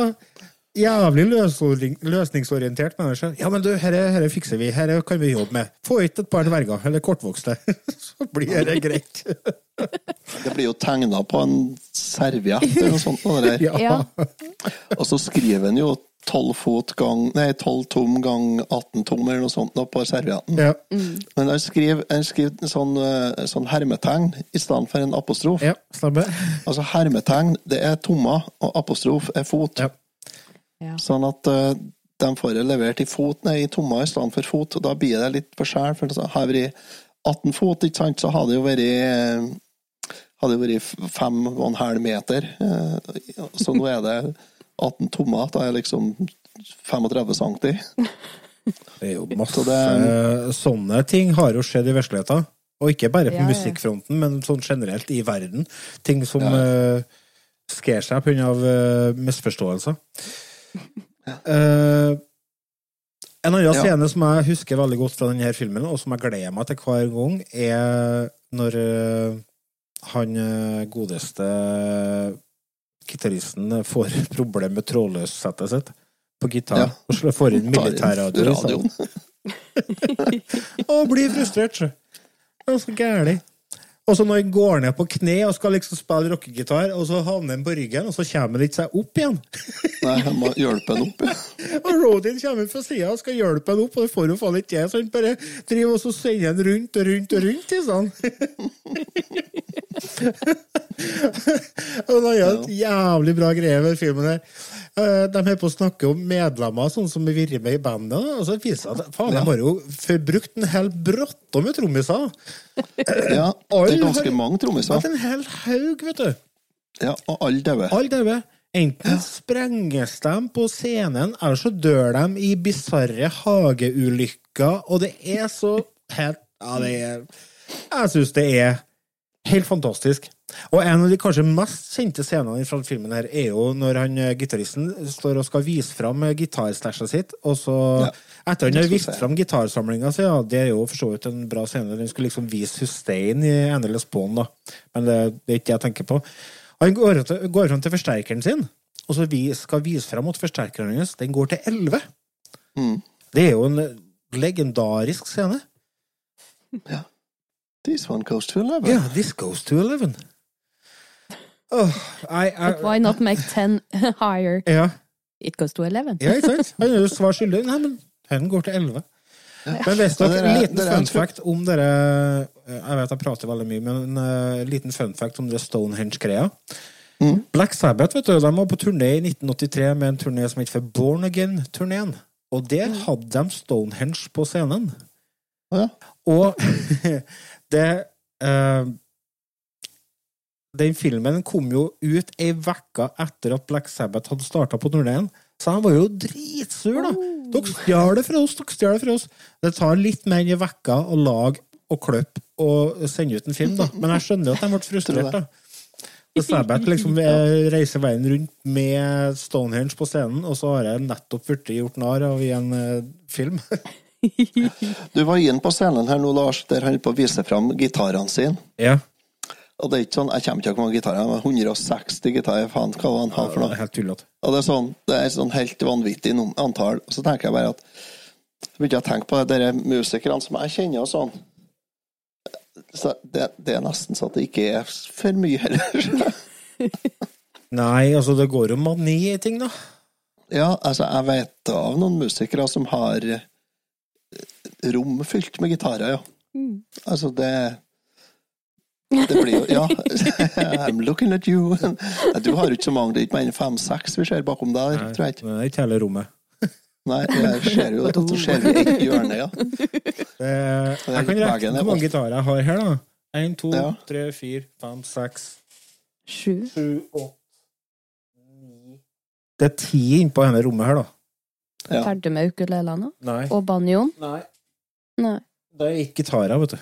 Jævlig løsning, løsningsorientert menneske. Ja, men du, dette herre fikser vi. Dette kan vi jobbe med. Få hit et par dverger, eller kortvokste. Så blir det greit. Det blir jo tegna på en serviett eller noe sånt. Noe. Ja. Og så skriver han jo 12 fot gang Nei, 12 tom gang 18 tom eller noe sånt på servietten. Ja. Men han skriver, han skriver en sånn, eh, sånn hermetegn i stedet for en apostrof. Ja. Altså hermetegn, det er tommer, og apostrof er fot. Ja. Sånn at uh, de får det levert i fot, nei, i tomma i stedet for fot, og da blir det litt forskjell. For det vært 18 fot, ikke sant, så hadde det jo vært eh, hadde det vært fem og en halv meter. eh, Så nå er det 18 tommer. Da er det liksom 35 cm. Det er jo masse Så det- Sånne ting har jo skjedd i virkeligheten. Og ikke bare på Ja, ja. musikkfronten, men sånn generelt i verden. Ting som Ja. uh, skjer seg pga. Uh, misforståelser. Eh, en annen Ja. scene som jeg husker veldig godt fra denne filmen, og som jeg gleder meg til hver gang, er når uh, han eh, godeste gitaristen får problem med trådløssettet sitt på gitar, Ja. og får inn militærradio i salen. Og blir frustrert, så. Det er så gærlig. Og så når han går ned på kne og skal liksom spille rockegitar, og så havner han på ryggen, og så kommer han ikke seg opp igjen. Nei, jeg må hjelpe han opp. Ja. Og Rodin kommer fra sida og skal hjelpe han opp, og det får jo faen ikke til, så han bare driver og så sender han rundt og rundt og rundt. sånn. og det er et jævlig bra greie med filmen her. Eh, De er på å snakke om medlemmer sånn som har vært med i bandet, og så viser det seg at faen, de har jo forbrukt en hel bråtte med trommiser. Ja, det er ganske mange trommiser. En hel haug, vet du. Ja, og alle døde Alle daue. Enten sprenges de på scenen, eller så dør de i bisarre hageulykker, og det er så helt Ja, det er Jeg syns det er Helt fantastisk. Og en av de kanskje mest kjente scenene fra filmen her er jo når han eh, gitaristen står og skal vise fram eh, sitt, og så Ja, Etter han har vist fram gitarsamlinga si, ja, det er jo for så vidt en bra scene. Den skulle liksom vise Hussein i Endelig Spawn, da. Men det, det er ikke det jeg tenker på. Han går, til, går fram til forsterkeren sin, og så vi skal vise fram at forsterkeren hans den går til 11. Mm. Det er jo en legendarisk scene. This one goes to 11. Yeah, this goes to 11. Oh, I, I, But why not make 10 higher? Ja. It goes to 11. Ja, ikke sant? Han er jo svar skyldig. Nei, men den går til 11. Men visst dere, dere- en liten dere- fun fact om dere Jeg vet jeg prater veldig mye, men en uh, liten fun fact om det Stonehenge-greia. Mm. Black Sabbath vet du, de var på turné i 1983 med en turné som het for Born Again-turneen. Og der hadde de Stonehenge på scenen. Ja. Og det uh, Den filmen kom jo ut ei uke etter at Black Sabbath hadde starta på turneen. Så han var jo dritsur, da. Dere stjal det fra oss, dere stjal det fra oss. Det tar litt mer enn ei uke å lage og klippe og sende ut en film, da. Men jeg skjønner at de ble frustrert, da. Så Sabbath liksom reiser veien rundt med Stonehenge på scenen, og så har jeg nettopp blitt gjort narr av i en eh, film. Du var inn på scenen her nå, Lars, der han holdt på å vise fram gitarene sine. Ja. Og det er ikke sånn, Jeg kommer ikke hvor mange gitarer, men 160 gitarer, faen, hva var han har for noe? Helt tullete. Og det er sånn, det er sånn helt vanvittig antall. Og så tenker jeg bare at Så begynte jeg å tenke på det, de musikerne som jeg kjenner og sånn. Så det, det er nesten så at det ikke er for mye heller. Nei, altså, det går jo mani i ting, da. ja, altså, jeg vet av noen musikere som har rom fylt med gitarer, ja. Mm. Altså, det Det blir jo Ja, I'm looking at you. Du har jo ikke så mange, det er ikke mer enn fem-seks vi ser bakom der, Nei, tror jeg ikke. Det er ikke hele rommet. Nei, jeg ser jo at så ser et hjørne, ja. Det, jeg kan regne er hvor mange gitarer jeg har her, da. Én, to, Ja. tre, fire, fem, seks, Sju. sju, åtte ni Det er ti innpå dette rommet her, da. Ja. Ferdig med ukulelene Nei. og banjoen? Nei. Nei. Det er ikke gitara, vet du.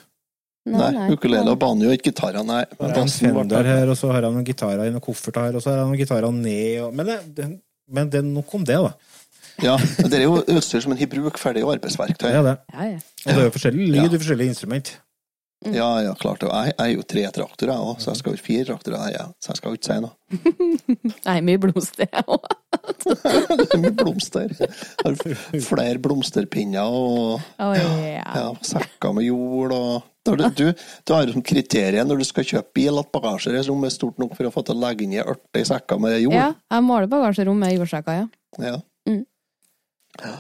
Nei, ukulele og banjo, ikke gitara, nei. Har en Fender her, og så har han noen gitarer i noen kofferter her, og så har han noen gitarer ned og... Men, det, det, men det nok om det, da. Ja, det er jo utstyr som en har bruk ferdig arbeidsverktøy. Det er det. Ja, ja. Og det er jo forskjellig lyd i forskjellige instrument. Ja, ja, klart. det. jeg, jeg er jo tre traktorer, jeg òg, så jeg skal jo fire traktorer, jeg, så jeg skal jo ikke si noe. Nei, mye blomster, jeg òg. Det er mye blomster. Har flere blomsterpinner og oh, yeah. ja, sekker med jord og du, du, du har som kriterium når du skal kjøpe bil, at bagasjerommet er stort nok for å få til å legge inn i sekker med jord. ja, jeg måler bagasjerom med jordsekker, ja. Ja.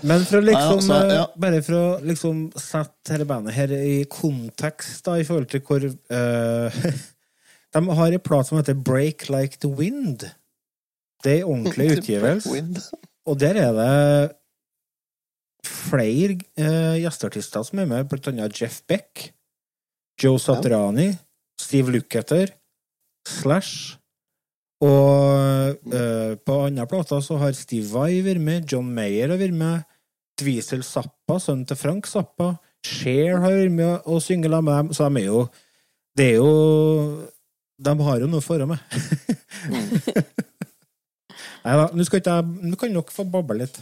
Men for å liksom, Ja, altså, ja. eh, bare for å liksom sette dette bandet her i kontekst, da, i forhold til hvor uh, De har en plate som heter Break Like The Wind. Det er ordentlig utgivelse. Og der er det flere eh, gjesteartister som er med, blant annet Jeff Beck, Joe Satriani, Steve Lukather, Slash. Og eh, på andre plater så har Steve Vai vært med, John Mayer har vært med, Dweezil Zappa, sønnen til Frank Zappa, Cher har vært med og synge sammen med dem, så de er jo Det er jo De har jo noe for med. Nei da, nå kan dere få bable litt.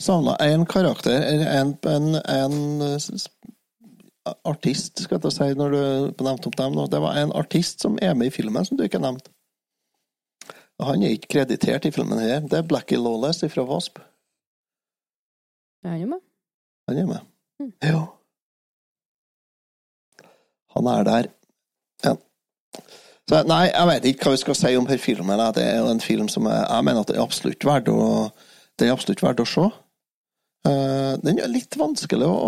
Savna én karakter, eller en, en, en eh, artist, skal jeg si, når du nevnte opp dem nå. Det var en artist som er med i filmen, som du ikke nevnte. Han er ikke kreditert i filmen her. Det er Blackie Lawless fra Wasp. Er han med? Han er med. Ja. Han er der. Ja. Så, nei, jeg vet ikke hva vi skal si om denne filmen. Det er jo en film som jeg, jeg mener at det er absolutt verdt å, det er absolutt verdt å se. Uh, den er litt vanskelig å,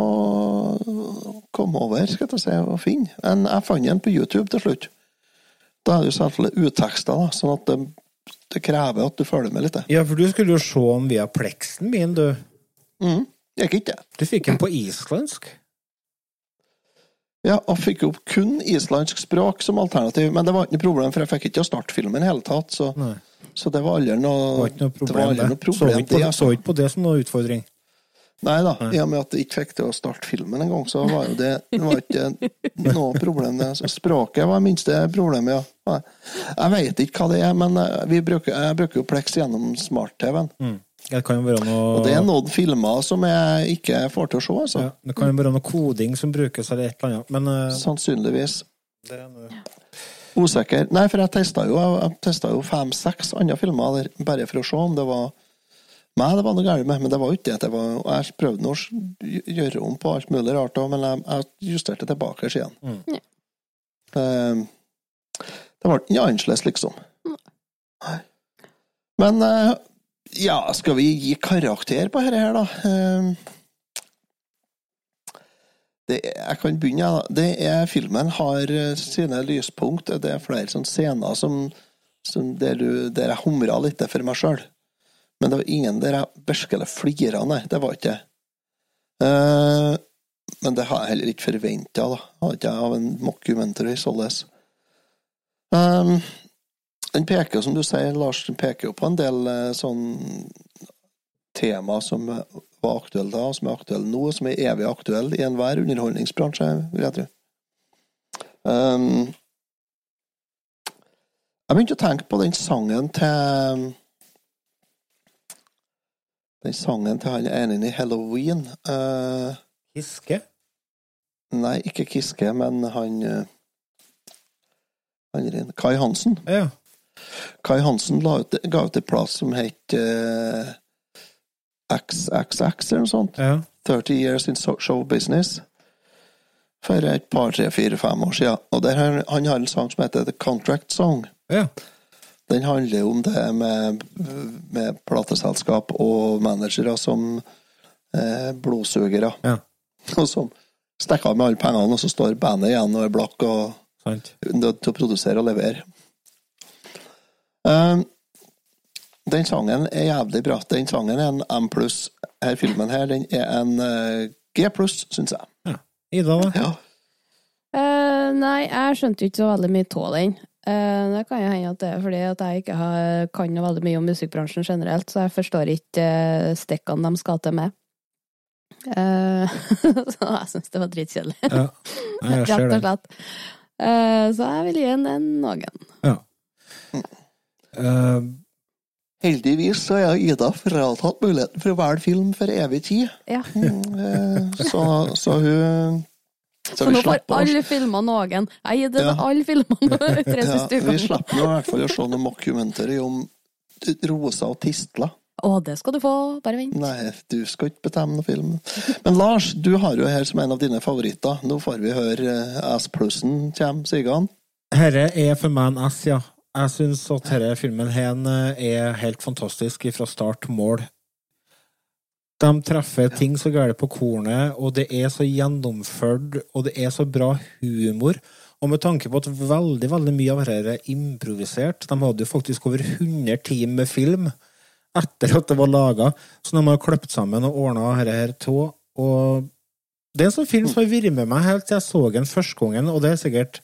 å komme over, skal jeg si, å finne. Men jeg fant den på YouTube til slutt. Da er det jo selvfølgelig utekster, da, sånn at det, det krever at du følger med litt. Ja, for du skulle jo se den via pleksen min, du. Mm, gikk ikke. Du fikk den på islandsk. Ja, og fikk opp kun islandsk språk som alternativ, men det var ikke noe problem, for jeg fikk ikke til å starte filmen i hele tatt, så, så det var aldri noe, Det var noe det var problem, aldri det. noe Så problem ikke på, det, så ikke på det som noe utfordring. Nei da, i og med at jeg ikke fikk til å starte filmen engang, så var jo det, det var ikke noe problem. Så språket var minste problemet, ja. Nei. Jeg veit ikke hva det er, men eh, vi bruker, jeg bruker jo Plex gjennom smart-TV-en. Mm. Det kan jo være noe Og det er noen filmer som jeg ikke får til å se, altså. ja, Det kan jo være noe koding som brukes, eller et eller annet. Men uh... Sannsynligvis. det er noe Usikker. Nei, for jeg testa jo, jo fem-seks andre filmer der, bare for å se om det var meg det var noe galt med, men det var jo ikke det. det var, jeg prøvde å gjøre om på alt mulig rart, men jeg, justerte tilbake igjen. Mm. Eh, det ble ikke annerledes, liksom. Nei. Men eh, ja, skal vi gi karakter på dette her, da? Eh, det, jeg kan begynne, jeg. Det er, filmen har eh, sine lyspunkt. Det er flere sånne scener som, som der, du, der jeg humra litt for meg sjøl. Men det var ingen der jeg virkelig flira, nei. Det var ikke det. Uh, men det har jeg heller ikke forventa, da. Har ikke jeg av en mockumentary således. Um, den peker, som du sier, Lars, den peker jo på en del eh, sånn tema som var aktuelle da, som er aktuelle nå, som er evig aktuelle i enhver underholdningsbransje, vil jeg tro. Um, jeg begynte å tenke på den sangen til Den sangen til han ene i Halloween. Uh, Kiske? nei, ikke Kiske, men han uh, han Kai Hansen. Ja. Kai Hansen ut, ga ut en plass som het uh, XXX, eller noe sånt. ja. 30 Years in Show Business. For et par, tre, fire, fem år siden. Og der, han har en sang som heter The Contract Song. ja. Den handler om det med, med plateselskap og managere som eh, blodsugere. Ja. Og som stikker av med alle pengene, og så står bandet igjen og er blakk og nødt til å produsere og levere. Um, den sangen er jævlig bra. Den sangen er en M pluss. Her filmen her, den er en eh, G pluss, syns jeg. Ida, da? Ja. Uh, nei, jeg skjønte ikke så veldig mye av den. Uh, det kan jo hende at det er fordi at jeg ikke har, kan noe veldig mye om musikkbransjen generelt, så jeg forstår ikke uh, stikkene de skal til med. Uh, så jeg syns det var dritkjedelig. Ja. Rett og slett. Eh, så jeg vil gi en, en noen. Eh, Heldigvis så er Ida fratatt muligheten for å velge film for evig tid. Ja. Mm, eh, så, så hun Så, Så vi nå får alle filmer noen. Jeg gir det Ja. alle filmene tre ja, siste Vi slipper nå i hvert fall å se noe mockumentary om rosa og tistler. Å, det skal du få. Bare vent. Nei, du skal ikke bestemme filmen. film. Men Lars, du har jo her som en av dine favoritter. Nå får vi høre eh, S-plussen kommer, sigende. Herre er for meg en S, ja. Jeg syns at denne filmen her er helt fantastisk fra start til mål. De treffer ting så gærent på kornet, og det er så gjennomført, og det er så bra humor. Og med tanke på at veldig veldig mye av dette er improvisert De hadde jo faktisk over 100 timer med film etter at det var laga, så de har kløpt sammen og ordna dette her tå. Og det er en sånn film som har vært med meg helt til jeg så den første gangen, og det er sikkert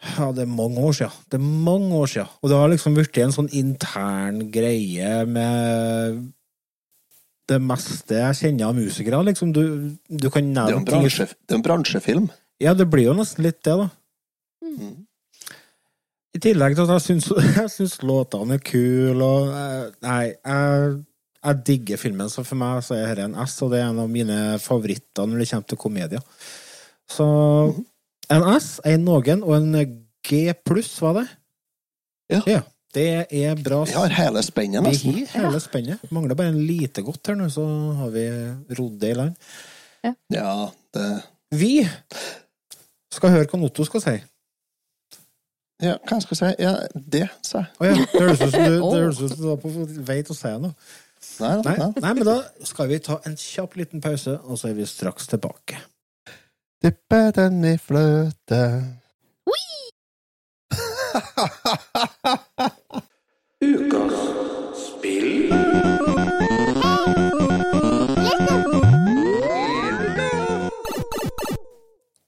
ja, det er mange år siden. Det er mange år siden. Og det har liksom blitt en sånn intern greie med det meste jeg kjenner av musikere. Liksom, du, du kan Det er bransje, det er en bransjefilm. Ja, det blir jo nesten litt det, da. Mm. I tillegg til at jeg syns, jeg syns låtene er kule, og eh, Nei, jeg, jeg digger filmen, så for meg så er dette en S, og det er en av mine favoritter når det kommer til komedier. Så en S, en noen og en G pluss, var det? Ja. Det er bra. Vi har hele spennet, nesten. Vi har hele spennet. Mangler bare en lite godt her nå, så har vi rodd det i land. Ja, det Vi skal høre hva Otto skal si. Ja, hva skal jeg si? Ja, det, sa jeg. Å ja, det høres ut som du, det høres ut som du var på vei til å si noe. Nei, Nei, nei. nei, men da skal vi ta en kjapp liten pause, og så er vi straks tilbake. Dyppe den i fløte. Ukas spill.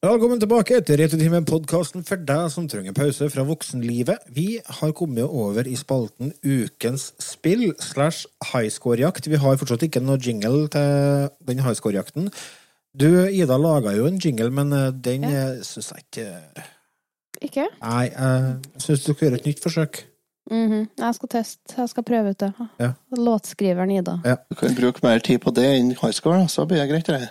Velkommen tilbake til Retutimen, podkasten for deg som trenger pause fra voksenlivet. Vi har kommet over i spalten Ukens spill slash highscore-jakt. Vi har fortsatt ikke noe jingle til den highscore-jakten. Du, Ida, laga jo en jingle, men eh, den ja. syns jeg ikke Ikke? Nei, jeg syns du skal gjøre et nytt forsøk. Mhm. Jeg skal teste. Jeg skal prøve ut det. Ja. Låtskriveren Ida. Ja. Du kan bruke mer tid på det enn high school, så blir det greit. Det.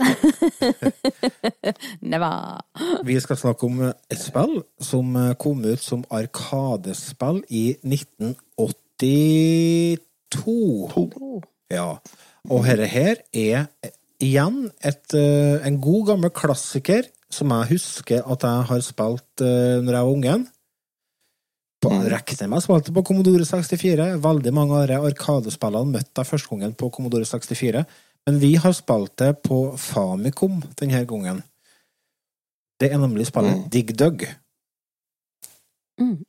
Neva. Vi skal snakke om et spill som eh, kom ut som Arkadespill i 1982. Ja. Og dette her er igjen et, eh, en god, gammel klassiker som jeg husker at jeg har spilt uh, når jeg var ungen. På, regner med jeg spilte på Commodore 64. Veldig mange av de arkadespillene møtte jeg første gangen på Commodore 64. Men vi har spilt det på Famicom denne gangen. Det er nemlig spillet Dig Dug.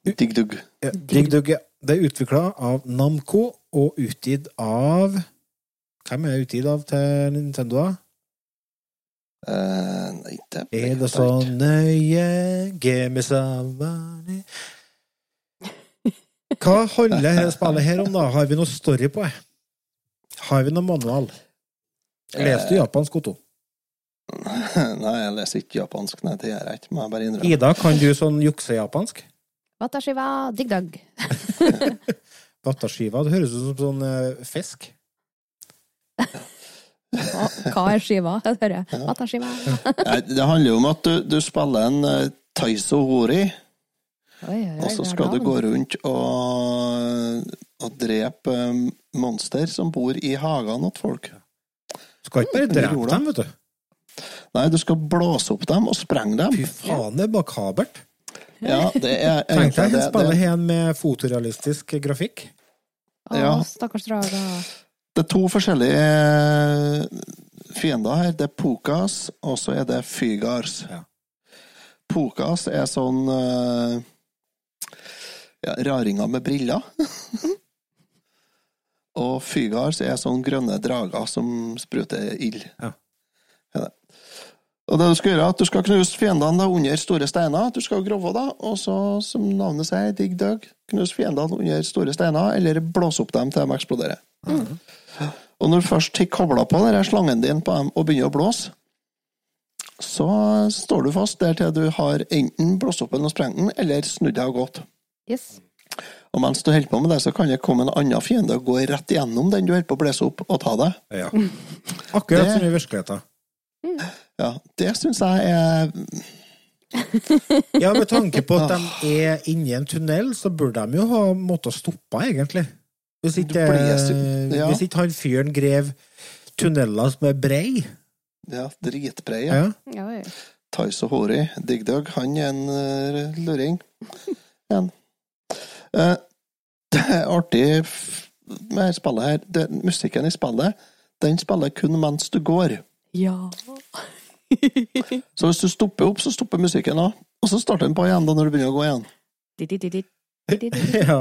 Dig Dug. Ja, Dig Dug, ja. Det er utvikla av Namco og utgitt av Hvem er utgitt av til Nintendo, da? Eh, nei, det Er det så nøye Game me money Hva handler dette spillet her om, da? Har vi noe story på det? Har vi noe manual? Leser du japansk, Otto? Nei, jeg leser ikke japansk. Nei, det gjør jeg ikke. Må jeg bare innrømme. Ida, kan du sånn jukse-japansk? Watashiwa digdag. Watashiwa, det høres ut som sånn eh, fisk. Hva er skiva? Jeg hører. Watashiwa. skiva? det handler jo om at du, du spiller en uh, Taiso Hori, og så skal du gå rundt og, og drepe um, monster som bor i hagene til folk. Du skal ikke bare drepe dem, vet du. Nei, du skal blåse opp dem og sprenge dem. Fy faen, det er makabert. Ja, det er Tenk deg å spille her med fotorealistisk grafikk. Å, Ja. stakkars drager. Det er to forskjellige eh, fiender her. Det er Pokas, og så er det Fygars. Ja. Pokas er sånn eh, ja, raringer med briller. og Fygars er sånn grønne drager som spruter ild. Ja. ja. Og det du skal gjøre, er at du skal knuse fiendene da under store steiner. Du skal grove, da, og så, som navnet sier, digg døg. Knuse fiendene under store steiner, eller blåse opp dem til de eksploderer. Og når du først har kobla på den slangen din på dem og begynner å blåse, så står du fast der til du har enten blåst opp den og sprengt den, eller snudd deg og gått. Yes. Og mens du holder på med det, så kan det komme en annen fiende og gå rett igjennom den du holder på å blæse opp, og ta deg. Ja. Akkurat Det- som i virkeligheten. Ja, det syns jeg er Ja, med tanke på at de er inni en tunnel, så burde de jo ha måttet stoppe, egentlig. Hvis ikke, Du ja. hvis ikke han fyren grev tunneler som er brei. ja, dritbrei. Ja. Ja. Ja. Taiso Hori, Dig Dug, han er en uh, luring. En. Eh, det er artig med dette spillet her. Det, musikken i spillet, den spiller kun mens du går. Ja. Så hvis du stopper opp, så stopper musikken òg. Og så starter den på igjen da når du begynner å gå igjen. Di-di-di-di. ja.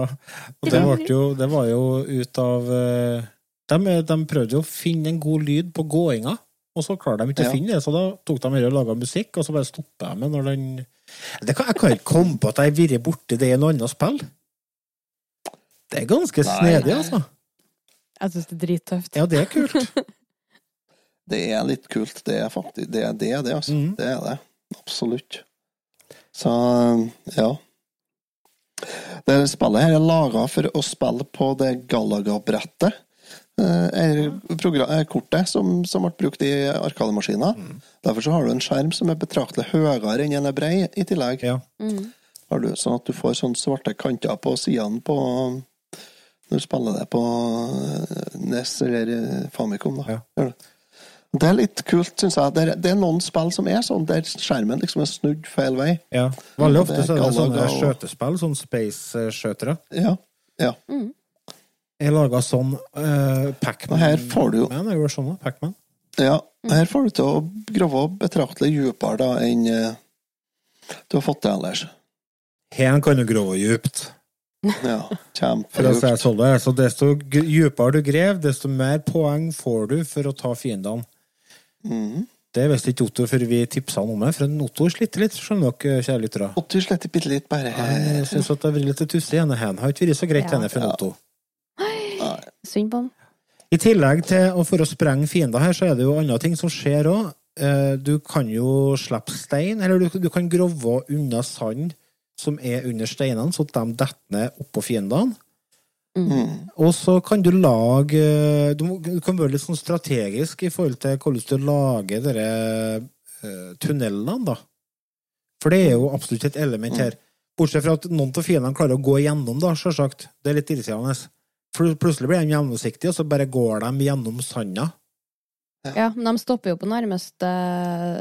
Og det, ble jo, det var jo ut av eh, de, de prøvde jo å finne en god lyd på gåinga, og så klarte de ikke Ja. å finne det, så da tok de her og laga musikk, og så bare stoppa jeg med når den det kan, Jeg kan ikke komme på at jeg har vært borti det i noe annet spill. Det er ganske Nei. snedig, altså. Jeg syns det er drittøft. Ja, det er kult. Det er litt kult. Det er faktisk det, er det, det altså. Mm. Det er det. Absolutt. Så ja. Det spillet her er laga for å spille på det Galaga-brettet. eh, er er kortet som, som ble brukt i arkademaskiner. Derfor så har du en skjerm som er betraktelig høyere enn den er brei, i tillegg. Ja. Mm. Har du, sånn at du får sånne svarte kanter på sidene på Når du spiller det på eh, NES eller Famicom. Da. Ja. Det. Det er litt kult, syns jeg. Det er, det er noen spill som er sånn, der skjermen liksom er snudd feil vei. Ja. Veldig ofte det er så er det sånne og- skjøtespill, sånn space-skjøtere. Ja. ja. Jeg laga sånn uh, Pac-Man. Her får du jo- Man, jeg gjorde sånn, Pacman. Ja. Her får du til å grave betraktelig dypere da enn uh, du har fått til ellers. Her kan du grove djupt. Ja, kjempedypt. sånn, det så desto dypere du graver, desto mer poeng får du for å ta fiendene. Mhm. Det visste ikke Otto før vi tipsa han om det, for Otto sliter litt, skjønner dere, kjære lyttere. Otto sliter bitte litt, bare. Jeg syns det har vært litt tussig ene hendene. Har ikke vært så greit, Ja. henne, for Otto. Synd på han. I tillegg til å for å sprenge fiender her, så er det jo andre ting som skjer òg. Du kan jo slippe stein, eller du, du kan grove unna sand som er under steinene, så at de detter ned oppå fiendene. Mm. Og så kan du lage Du, må- du kan være litt sånn strategisk i forhold til hvordan du lager dere eh, tunnelene, da. For det er jo absolutt et element her. Bortsett fra at noen av fiendene klarer å gå igjennom, da, sjølsagt. Det er litt irriterende. For plutselig blir de gjennomsiktige, og så bare går de gjennom sanda. Ja, men de stopper jo på nærmeste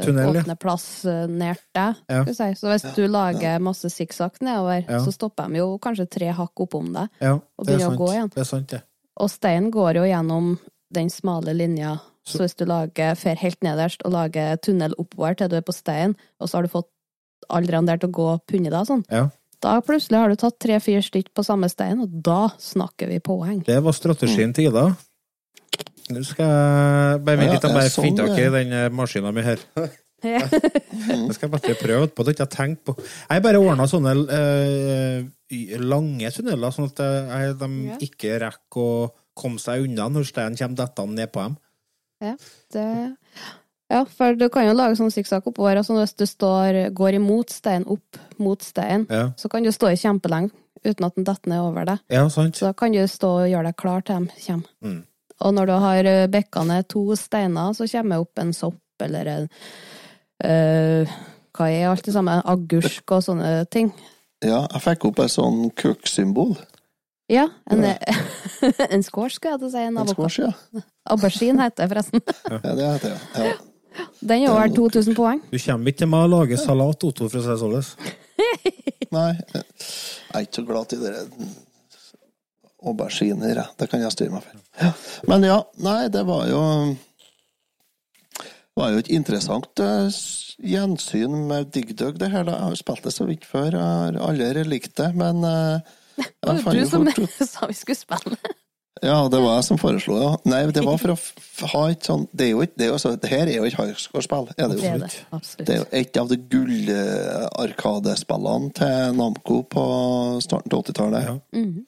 Tunnel, ja. åpne plass eh, nært deg. Ja. si. Så hvis du lager masse sikksakk nedover, Ja. så stopper de jo kanskje tre hakk oppom deg. Ja, Og det er begynner å gå igjen. Det er sant, det. Og steinen går jo gjennom den smale linja. Så, Så- hvis du lager, fer helt nederst og lager tunnel oppover til du er på steinen, og så har du fått aldrene der til å gå punni deg sånn, Ja. da plutselig har du tatt tre-fire stykk på samme stein, og da snakker vi poeng. Det var strategien til Ida. Nå skal jeg bare vente litt, jeg bare sånn, finne tak i den maskina maskinen min her. Ja. Jeg skal bare prøve på det, ikke jeg tenkt på. Jeg bare ordna sånne uh, lange tunneler, sånn at jeg, de Ja. ikke rekker å komme seg unna når steinen kommer dettende ned på dem. Ja, det... ja, for du kan jo lage sånn sikksakk oppover, Altså hvis du står, går imot steinen, opp mot steinen, Ja. så kan du stå i kjempelenge uten at den detter ned over deg. Ja, sant? Så da kan du stå og gjøre deg klar til de kommer. Mm. Og når du har eh, bekka ned to steiner, så kommer det opp en sopp eller en eh, Hva er alt det samme? Agurk og sånne ting. Ja, jeg fikk opp et sånn kukksymbol. Ja, en, en squash, skal jeg til å si. En, En squash, ja. Aubergine heter det, forresten. ja. Det heter det. Ja. Den er jo verdt 2000 poeng. Du kommer ikke til meg å lage salat, Otto, for å si det sånn. Nei, jeg er ikke så glad i dere auberginer. Det kan jeg styre meg for. Ja. Men ja, nei, det var jo det var jo et interessant eh, gjensyn med Dig Dug, det her. da. Jeg har jo spilt det så vidt før. Jeg har aldri likt det, men eh, Det var jo du som fort ut sa vi skulle spille. Ja, det var jeg som foreslo, ja. Nei, det var for å ha et sånn Det er jo ikke det, er jo så- det her er jo ikke highscore-spill, er det Det er det, absolutt. Det er jo et av de gullarkadespillene til Namco på starten til 80-tallet. Ja. Mhm.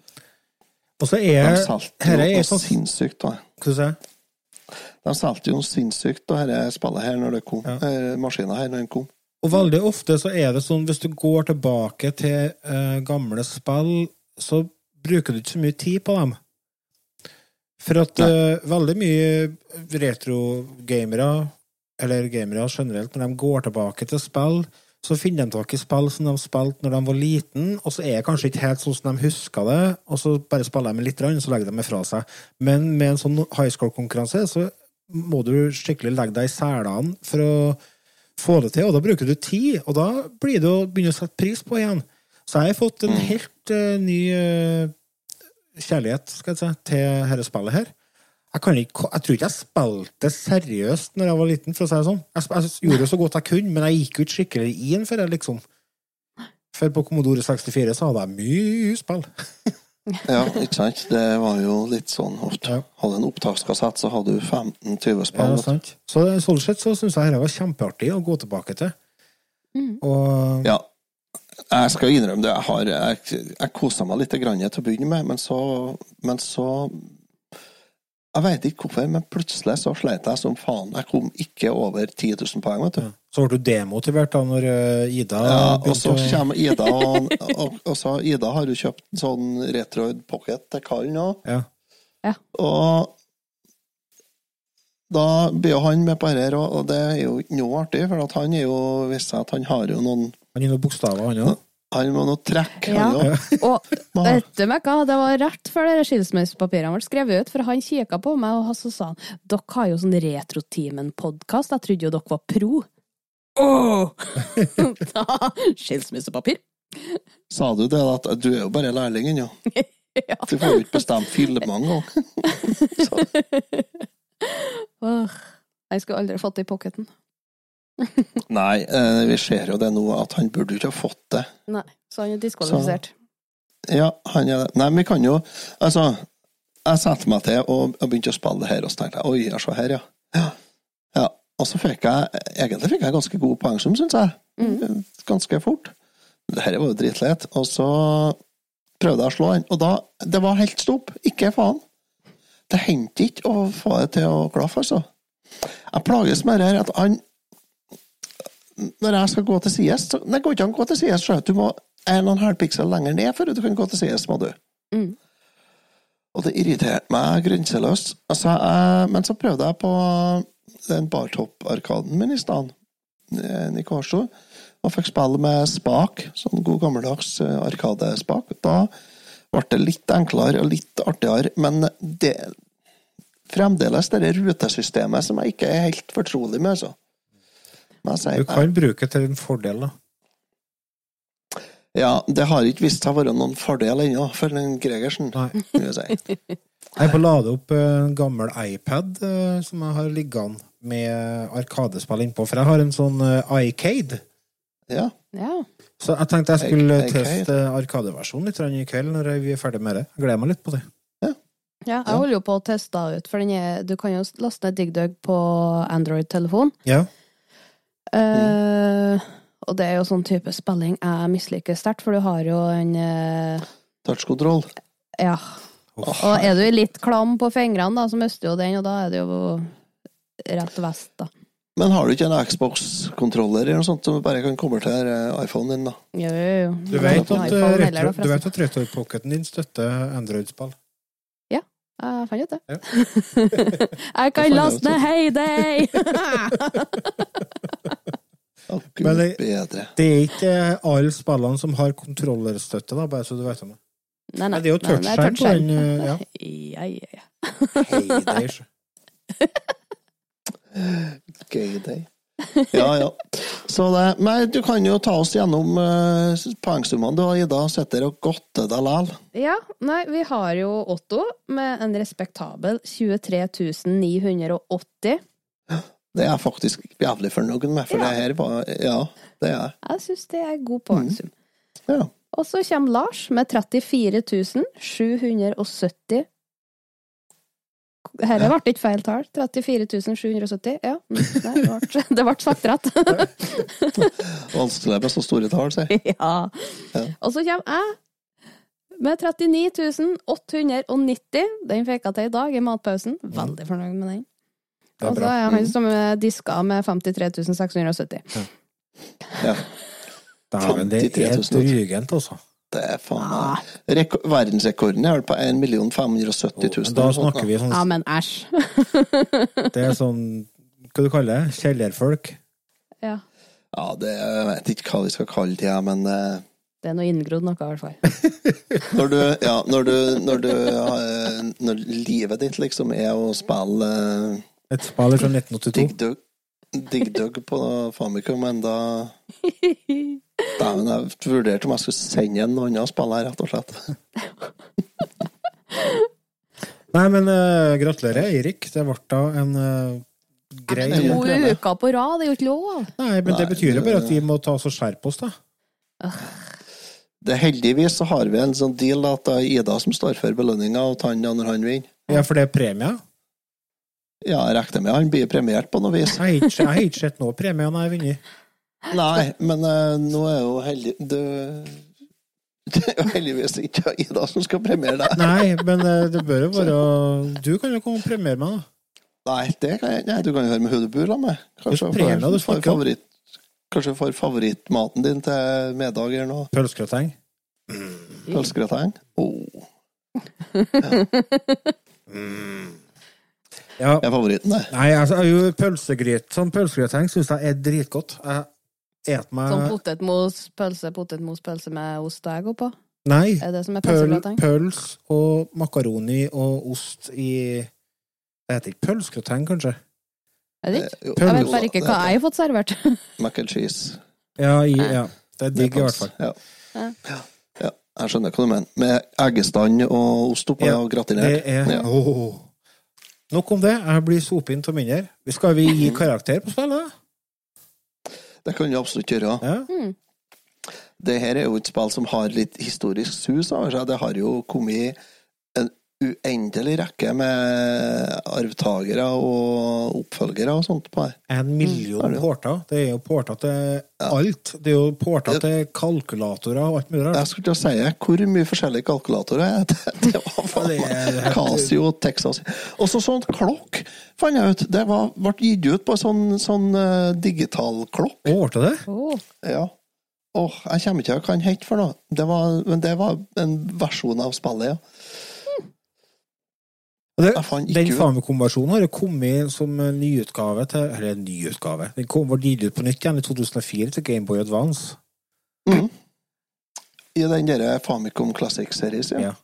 Og så er De salter jo er noe et sinnssykt, da. Hva sier? De solgte jo noe sinnssykt, da, dette spillet her, når det kom. Ja. Ja. Maskina her, når den kom. Og veldig ofte så er det sånn, hvis du går tilbake til uh, gamle spill, så bruker du ikke så mye tid på dem. For at uh, veldig mye retro-gamere, eller gamere generelt, når de går tilbake til spill, så finner de tak i spill som de spilte når de var liten, og så er det kanskje ikke helt sånn som de husker det, og så bare spiller de litt, og så legger de det fra seg. Men med en sånn high score-konkurranse, så må du skikkelig legge deg i selene for å få det til, og da bruker du tid, og da blir det å begynne å sette pris på igjen. Så jeg har fått en helt uh, ny uh, kjærlighet, skal jeg si, til dette spillet her. Jeg, kan ikke, jeg tror ikke jeg spilte seriøst når jeg var liten, for å si det sånn. Jeg, jeg gjorde så godt jeg kunne, men jeg gikk jo ikke skikkelig inn for det, liksom. For på Commodore 64 så hadde jeg mye spill. Ja, ikke sant? Det var jo litt sånn ofte. Hadde en opptakskassett, så hadde du 15-20 spill. Ja, sant. Så sånn sett så syns jeg dette var kjempeartig å gå tilbake til. Og Ja. Jeg skal innrømme det. Jeg, har, jeg, jeg kosa meg litt grann til å begynne med, men så, men så Jeg veit ikke hvorfor, men plutselig så sleit jeg som faen. Jeg kom ikke over 10 000 poeng, vet du. så ble du demotivert da når eh, Ida Ja, og så kommer Ida, og, og, og så Ida har jo kjøpt en sånn Retroid Pocket til Kallen nå. Ja. Ja. Og da blir jo han med på dette, og det er jo ikke noe artig, for at han er jo viser seg at han har jo noen Han gir noen bokstaver, han òg. Han må nå trekke, Ja. han òg. Og vet du meg hva, det var rett før de skilsmissepapirene ble skrevet ut, for han kikka på meg, og så sa han dere har jo sånn Retrotimen-podkast, jeg trodde jo dere var pro. Åh! Skilsmissepapir? Sa du det, at du er jo bare lærling ennå? Du får jo ikke bestemt filmer engang. Åh, jeg skulle aldri fått det i pocketen. Nei, eh, vi ser jo det nå, at han burde jo ikke ha fått det. Nei, så han er diskvalifisert. Ja, han er det. Nei, men vi kan jo Altså, jeg satte meg til og, og begynte å spille det her, og så tenkte jeg oi, ja, se her, ja. ja. ja. Og så fikk jeg egentlig fikk jeg ganske god poengsum, syns jeg. Ganske fort. Det her var jo dritlett. Og så prøvde jeg å slå han, og da Det var helt stopp. Ikke faen. Det hendte ikke å få det til å klaffe, altså. Jeg plages med det her at han Når jeg skal gå til sides så Det går ikke an å gå til sides, sjø. Du må en og en halv piksel lenger ned før du kan gå til sides, må du. Mm. Og det irriterte meg grenseløst. Altså, jeg, men så prøvde jeg på den bartopp-arkaden min i stedet, eh, Kårstø, og fikk spille med spak, sånn god gammeldags eh, arkadespak. Da ble det litt enklere og litt artigere, men det fremdeles det rutesystemet som jeg ikke er helt fortrolig med, altså. Du kan bruke til din fordel, da. Ja, det har ikke vist seg å være noen fordel ennå for den Gregersen. Nei. jeg si. Jeg å lade opp eh, en gammel iPad eh, som jeg har liggende med arkadespill innpå, for jeg har en sånn eh, iCade. Ja. Ja. Så jeg tenkte jeg skulle I- teste arkadeversjonen litt i kveld når vi er ferdig med det. Jeg gleder meg litt på det. Ja, jeg holder jo på å teste ut, for den er, du kan jo laste ned DigDug på Android-telefon. Ja. Eh, og det er jo sånn type spilling jeg misliker sterkt, for du har jo en uh, Touchkontroll. Ja. Og er du litt klam på fingrene, da, så mister du jo den, og da er det jo rett vest, da. Men har du ikke en Xbox-kontroller eller noe sånt som bare kan komme til eh, iPhonen din, da? Jo, jo, jo. Du vet at, at, retro, vet at Retropocketen din støtter Android-spill? Jeg fant ut det. Ja. jeg kan laste ned Heyday! Men det- Det er ikke alle spillene som har kontrollerstøtte, da, bare så du vet om det. Nei, Nei, det er jo nei, det er touchskjerm på den, eh, ja. ja, ja, ja. Hei, Ja, ja. Så det, men du kan jo ta oss gjennom uh, poengsummene. Du har Ida sitter og godter deg læl. Ja, nei, vi har jo Otto med en respektabel 23 980. Det er jeg faktisk jævlig fornøyd med, for Ja. det her var Ja, det er jeg. Jeg syns det er god poengsum. Ja. Og så kommer Lars med 34 770. Dette ble ikke feil tall. 34 770. Ja, mm, det ble, det sagt rett. Vanskelig med så store tall, sier ja. Ja. Og så kommer jeg med 39 890. Den fikk jeg til i dag i matpausen. Veldig fornøyd med den. Og så er jeg han som er diska med 53 670. Ja. Dæven, det er 000. drygent, altså. Det er faen Ah. Verdensrekorden er vel på 1 570 000. Da snakker vi sånn Ja, men æsj. Det er sånn Hva du kaller det? Kjellerfolk? Ja. Ja, det jeg vet ikke hva vi skal kalle det, men eh, Det er noe inngrodd noe, i hvert fall. når du Ja, når du, når du eh, Når livet ditt liksom er å spille eh, Et spill fra 1982. Dig Dug, på Famicom enda Dæven, jeg vurderte om jeg skulle sende en annen spiller, rett og slett. Nei, men uh, gratulerer, Eirik. Det ble da en uh, grei To uker på rad, det er jo ikke lov. Nei, men det betyr jo bare at vi må ta oss og skjerpe oss, da. Det Heldigvis så har vi en sånn deal at det er Ida som står for belønninga, og tar han når han vinner. Ja, for det er premie. Ja, jeg regner med han blir premiert på noe vis. Jeg har ikke- jeg har ikke sett noe premie når jeg har vunnet. Nei, men uh, nå er jo heldig du Det er jo heldigvis ikke Ida som skal premiere deg. Nei, men uh, det bør jo være Du kan jo komme og premiere meg, da. Nei, det kan jeg Nei, du kan jo høre med Hudebur med. Kanskje du får- favoritt Kanskje favorittmaten din til middag eller noe. Pølsegrateng. Pølsegrateng. Oh, Ja. det er favoritten, det. Nei, altså, jo, pølsegryt Sånn pølsegrateng syns jeg er dritgodt. Jeg et meg Sånn potetmos, pølse, potetmos, pølse med ost og egg oppå. Nei. Er det som er Pøl, pøls og makaroni og ost i Det heter ikke pølsegrateng, kanskje? Er det ikke? Eh, jo, Jeg vet bare ikke hva jeg har fått servert. Mac and cheese. Ja, i, ja. det er digg, i hvert fall. Ja. Ja. ja. Jeg skjønner hva du mener. Med eggestand og ost oppå Ja, og gratinert. Det er Ja. Åh. Nok om det. Jeg blir sopet inn av mindre. Skal vi gi karakter på spillet? Det kan du absolutt gjøre. Ja. Mm. Det her er jo et spill som har litt historisk sus over seg. Det har jo kommet en uendelig rekke med arvtakere og oppfølgere og sånt på her. En Mm, million mm. porter. Det er jo porter til alt. Det er jo porter til kalkulatorer og alt mulig Jeg skulle til å si hvor mye forskjellige kalkulatorer er det. Det var faen det meg Casio, Texas Og så sånn klokk, fant jeg ut. Det var, ble gitt ut på sånn, sånn uh, digital klokk. Ble det? Oh. Ja. Åh, jeg kommer ikke til hva den het for noe. Det var, men det var en versjon av spillet, ja. Det, den ut. Famicom-versjonen har kommet som nyutgave til Eller nyutgave. Den kom, var gitt ut på nytt igjen i 2004 til Gameboy Advance. Mm. I den der Famicom Classic Series, ja.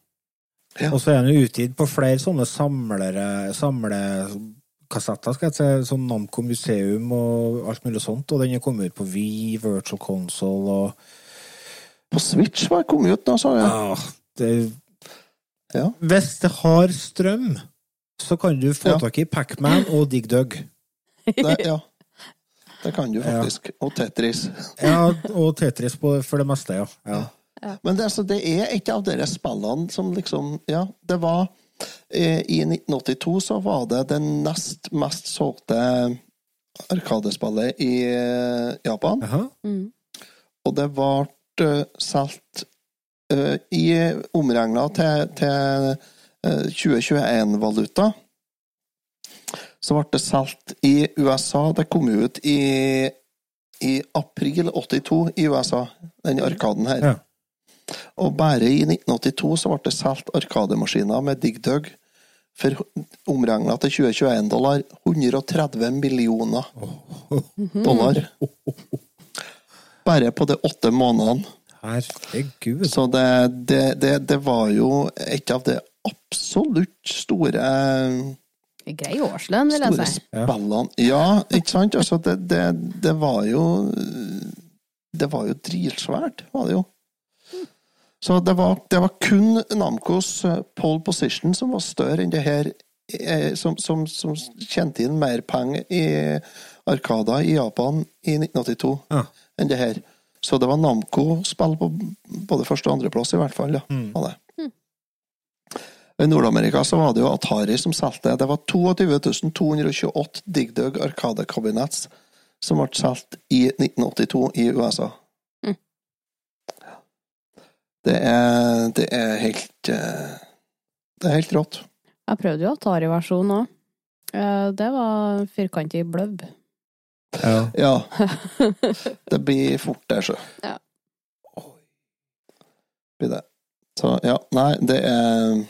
Ja. Og så er den utgitt på flere sånne samlere samlekassetter, skal jeg si. Sånn Namco Museum og alt mulig sånt. Og den er kommet ut på Wii, Virtual Console og På Switch var den kommet ut da, sa jeg. Ja, det Ja. Hvis det har strøm, så kan du få Ja. tak i Pacman og Dig Dug. Det, ja. Det kan du Ja. faktisk. Og Tetris. Ja, og Tetris på, for det meste, ja. ja. Men det, altså, det er et av de spillene som liksom Ja, det var eh, I 1982 så var det det nest mest solgte Arkadespillet i eh, Japan. Mm. Og det ble eh, solgt i omregna til, til eh, 2021-valuta. Så ble det solgt i USA. Det kom ut i, i april 82 i USA, den arkaden her. Ja. Og bare i 1982 så ble det solgt arkademaskiner med DigDug for omregna til 2021-dollar 130 millioner dollar. Bare på de åtte månedene. Herregud. Så det, det, det, det var jo et av de absolutt store Grei årslønn, vil jeg store si. spillene. Ja, ikke sant? Altså, det, det, det var jo Det var jo dritsvært, var det jo. Så det var, det var kun Namcos eh, pole position som var større enn det her, eh, som, som, som tjente inn mer penger i Arkada i Japan i 1982 Ja. enn det her. Så det var Namco-spill på både første og andreplass, i hvert fall. Ja. Var det. I Nord-Amerika så var det jo Atari som solgte. Det var 22 228 DigDug Arcade Cabinets som ble solgt i 1982 i USA. Mm. Det er, det er helt eh, Det er helt rått. Jeg prøvde jo Atari-versjonen òg. Det var firkantig bløbb. Ja. Ja. Det blir fort det, sjø. Ja. Blir det. Så ja, nei, det er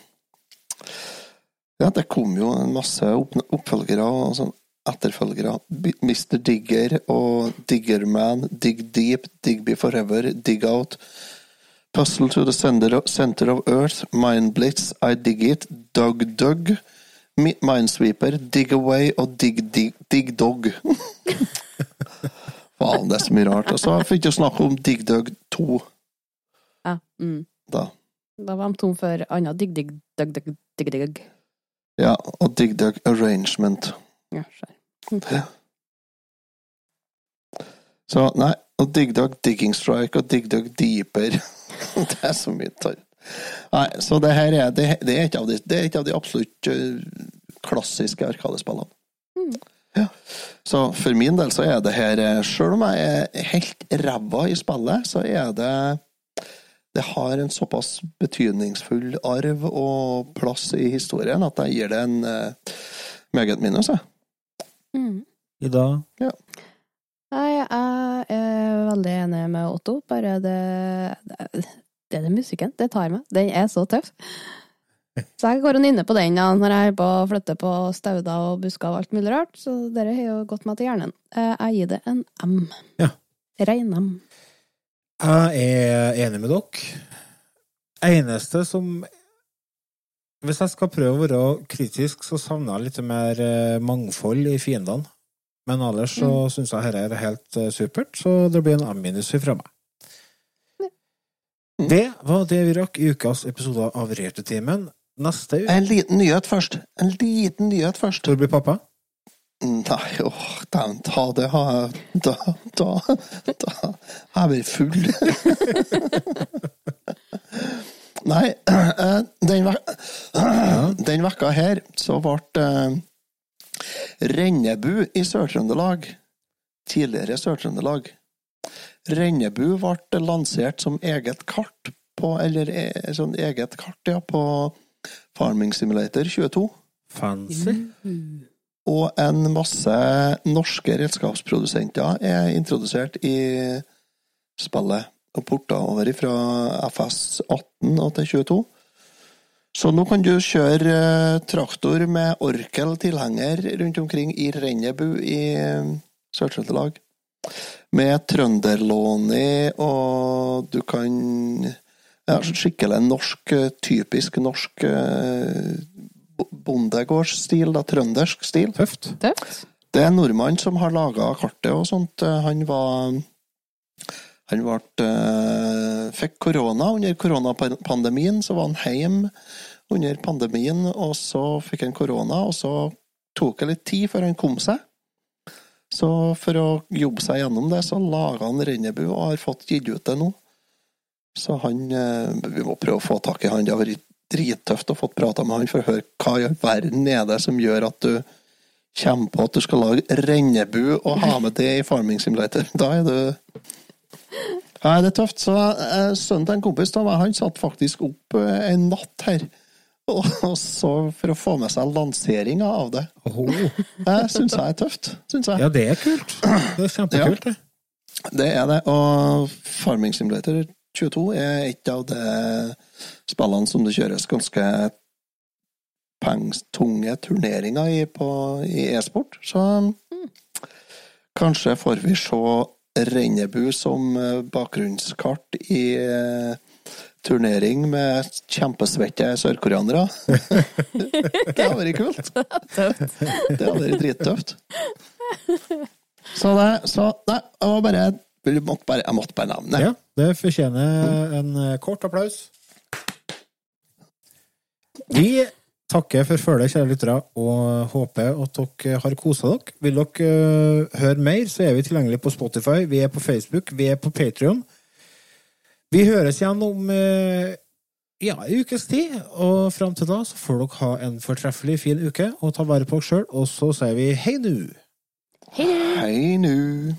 Ja, det kom jo en masse oppfølgere og sånn etterfølgere. Mr. Digger og Diggerman, Dig Deep, Digby Forever, Dig Out. Puzzle to the center of, Earth, Mind Blitz, I Dig It, Dug Dug, Minesweeper, Dig Away og Dig Dig, dig Dog. Faen, det er så mye rart. Og så fikk jeg snakke om Dig Dug 2, Ja. Mm. da. Da var de tom for annet Dig Dig Dug Dug Dig Dug. Ja, og Dig Dug Arrangement. Ja, skjønner. Ja. Så nei, og Dig Dug Digging Strike og Dig Dug Deeper. det er så mye tørt. Nei, så det her er, det, det er et av de, det er et av de absolutt eh, klassiske arkadespillene. Ja. Så for min del så er det her, Sjøl selv om jeg er helt ræva i spillet, så er det det har en såpass betydningsfull arv og plass i historien at jeg gir det en uh, meget minus. jeg. Mm. Ida? Ja. Nei, jeg er veldig enig med Otto. Bare det Det, det er den musikken. Det tar meg. Den er så tøff. Så jeg går og nynner på den ja, når jeg på flytter på stauder og busker og alt mulig rart. Så dere har jo gått meg til hjernen. Eh, Jeg gir det en M. Ja. Rein M. Jeg er enig med dere. Eneste som Hvis jeg skal prøve å være kritisk, så savner jeg litt mer eh, mangfold i fiendene. Men ellers så Mm. syns jeg dette er helt eh, supert, så det blir en M-minus fra meg. Det var det vi rakk i ukas episode av Returtimen. Neste uke En liten nyhet først. En liten nyhet først. Hvor blir pappa? Nei, åh, dæven ta, det har jeg Da, da, da jeg blir full. nei. eh, Den, den vekka her så ble eh, Rennebu i Sør-Trøndelag, tidligere Sør-Trøndelag Rennebu ble lansert som eget kart på Eller eh, sånn eget kart, ja, på Farming Simulator 22. Fancy. Og en masse norske redskapsprodusenter er introdusert i spillet og porta over fra FS 18 og til 22. Så nå kan du kjøre eh, traktor med Orkel tilhenger rundt omkring i Rennebu i eh, Sør-Trøndelag. Med trønderlåni, og du kan ja, Skikkelig norsk, eh, typisk norsk eh, bondegårdsstil, da, trøndersk stil. Tøft. Tøft. Det er en nordmann som har laga kartet og sånt. Han var Han ble, eh, fikk korona under koronapandemien, så var han hjemme under pandemien, og så fikk han korona, og så tok det litt tid før han kom seg. Så for å jobbe seg gjennom det, så laga han Rennebu og har fått gitt ut det nå. Så han eh, Vi må prøve å få tak i han. Det har vært drittøft å få prata med han for å høre hva i verden er det som gjør at du kommer på at du skal lage rennebu og ha med det i Farming Simulator. Da er du Nei, det er tøft. Så eh, Sønnen til en kompis da, han satt faktisk opp eh, en natt her. Og, og så for å få med seg lanseringa av det. Det syns jeg er tøft. Synes jeg. Ja, det er kult. Det er kjempekult, det. Det er det. Og Farming Simulator 22 er et av de spillene som det kjøres ganske pengetunge turneringer i på, i e-sport. Så kanskje får vi se Rennebu som bakgrunnskart i eh, turnering med kjempesvette sørkoreanere. det hadde vært kult. Det hadde vært drittøft. Så det Så nei, jeg var bare jeg måtte bare, jeg måtte bare nevne det. Ja, det fortjener en eh, kort applaus. Vi takker for følget, kjære lyttere, og håper at dere har kosa dere. Vil dere eh, høre mer, så er vi tilgjengelige på Spotify, vi er på Facebook, vi er på Patrion. Vi høres igjen om eh, ja, en ukes tid, og fram til da så får dere ha en fortreffelig fin uke, og ta vare på dere sjøl, og så sier vi hei nu! Hei nu.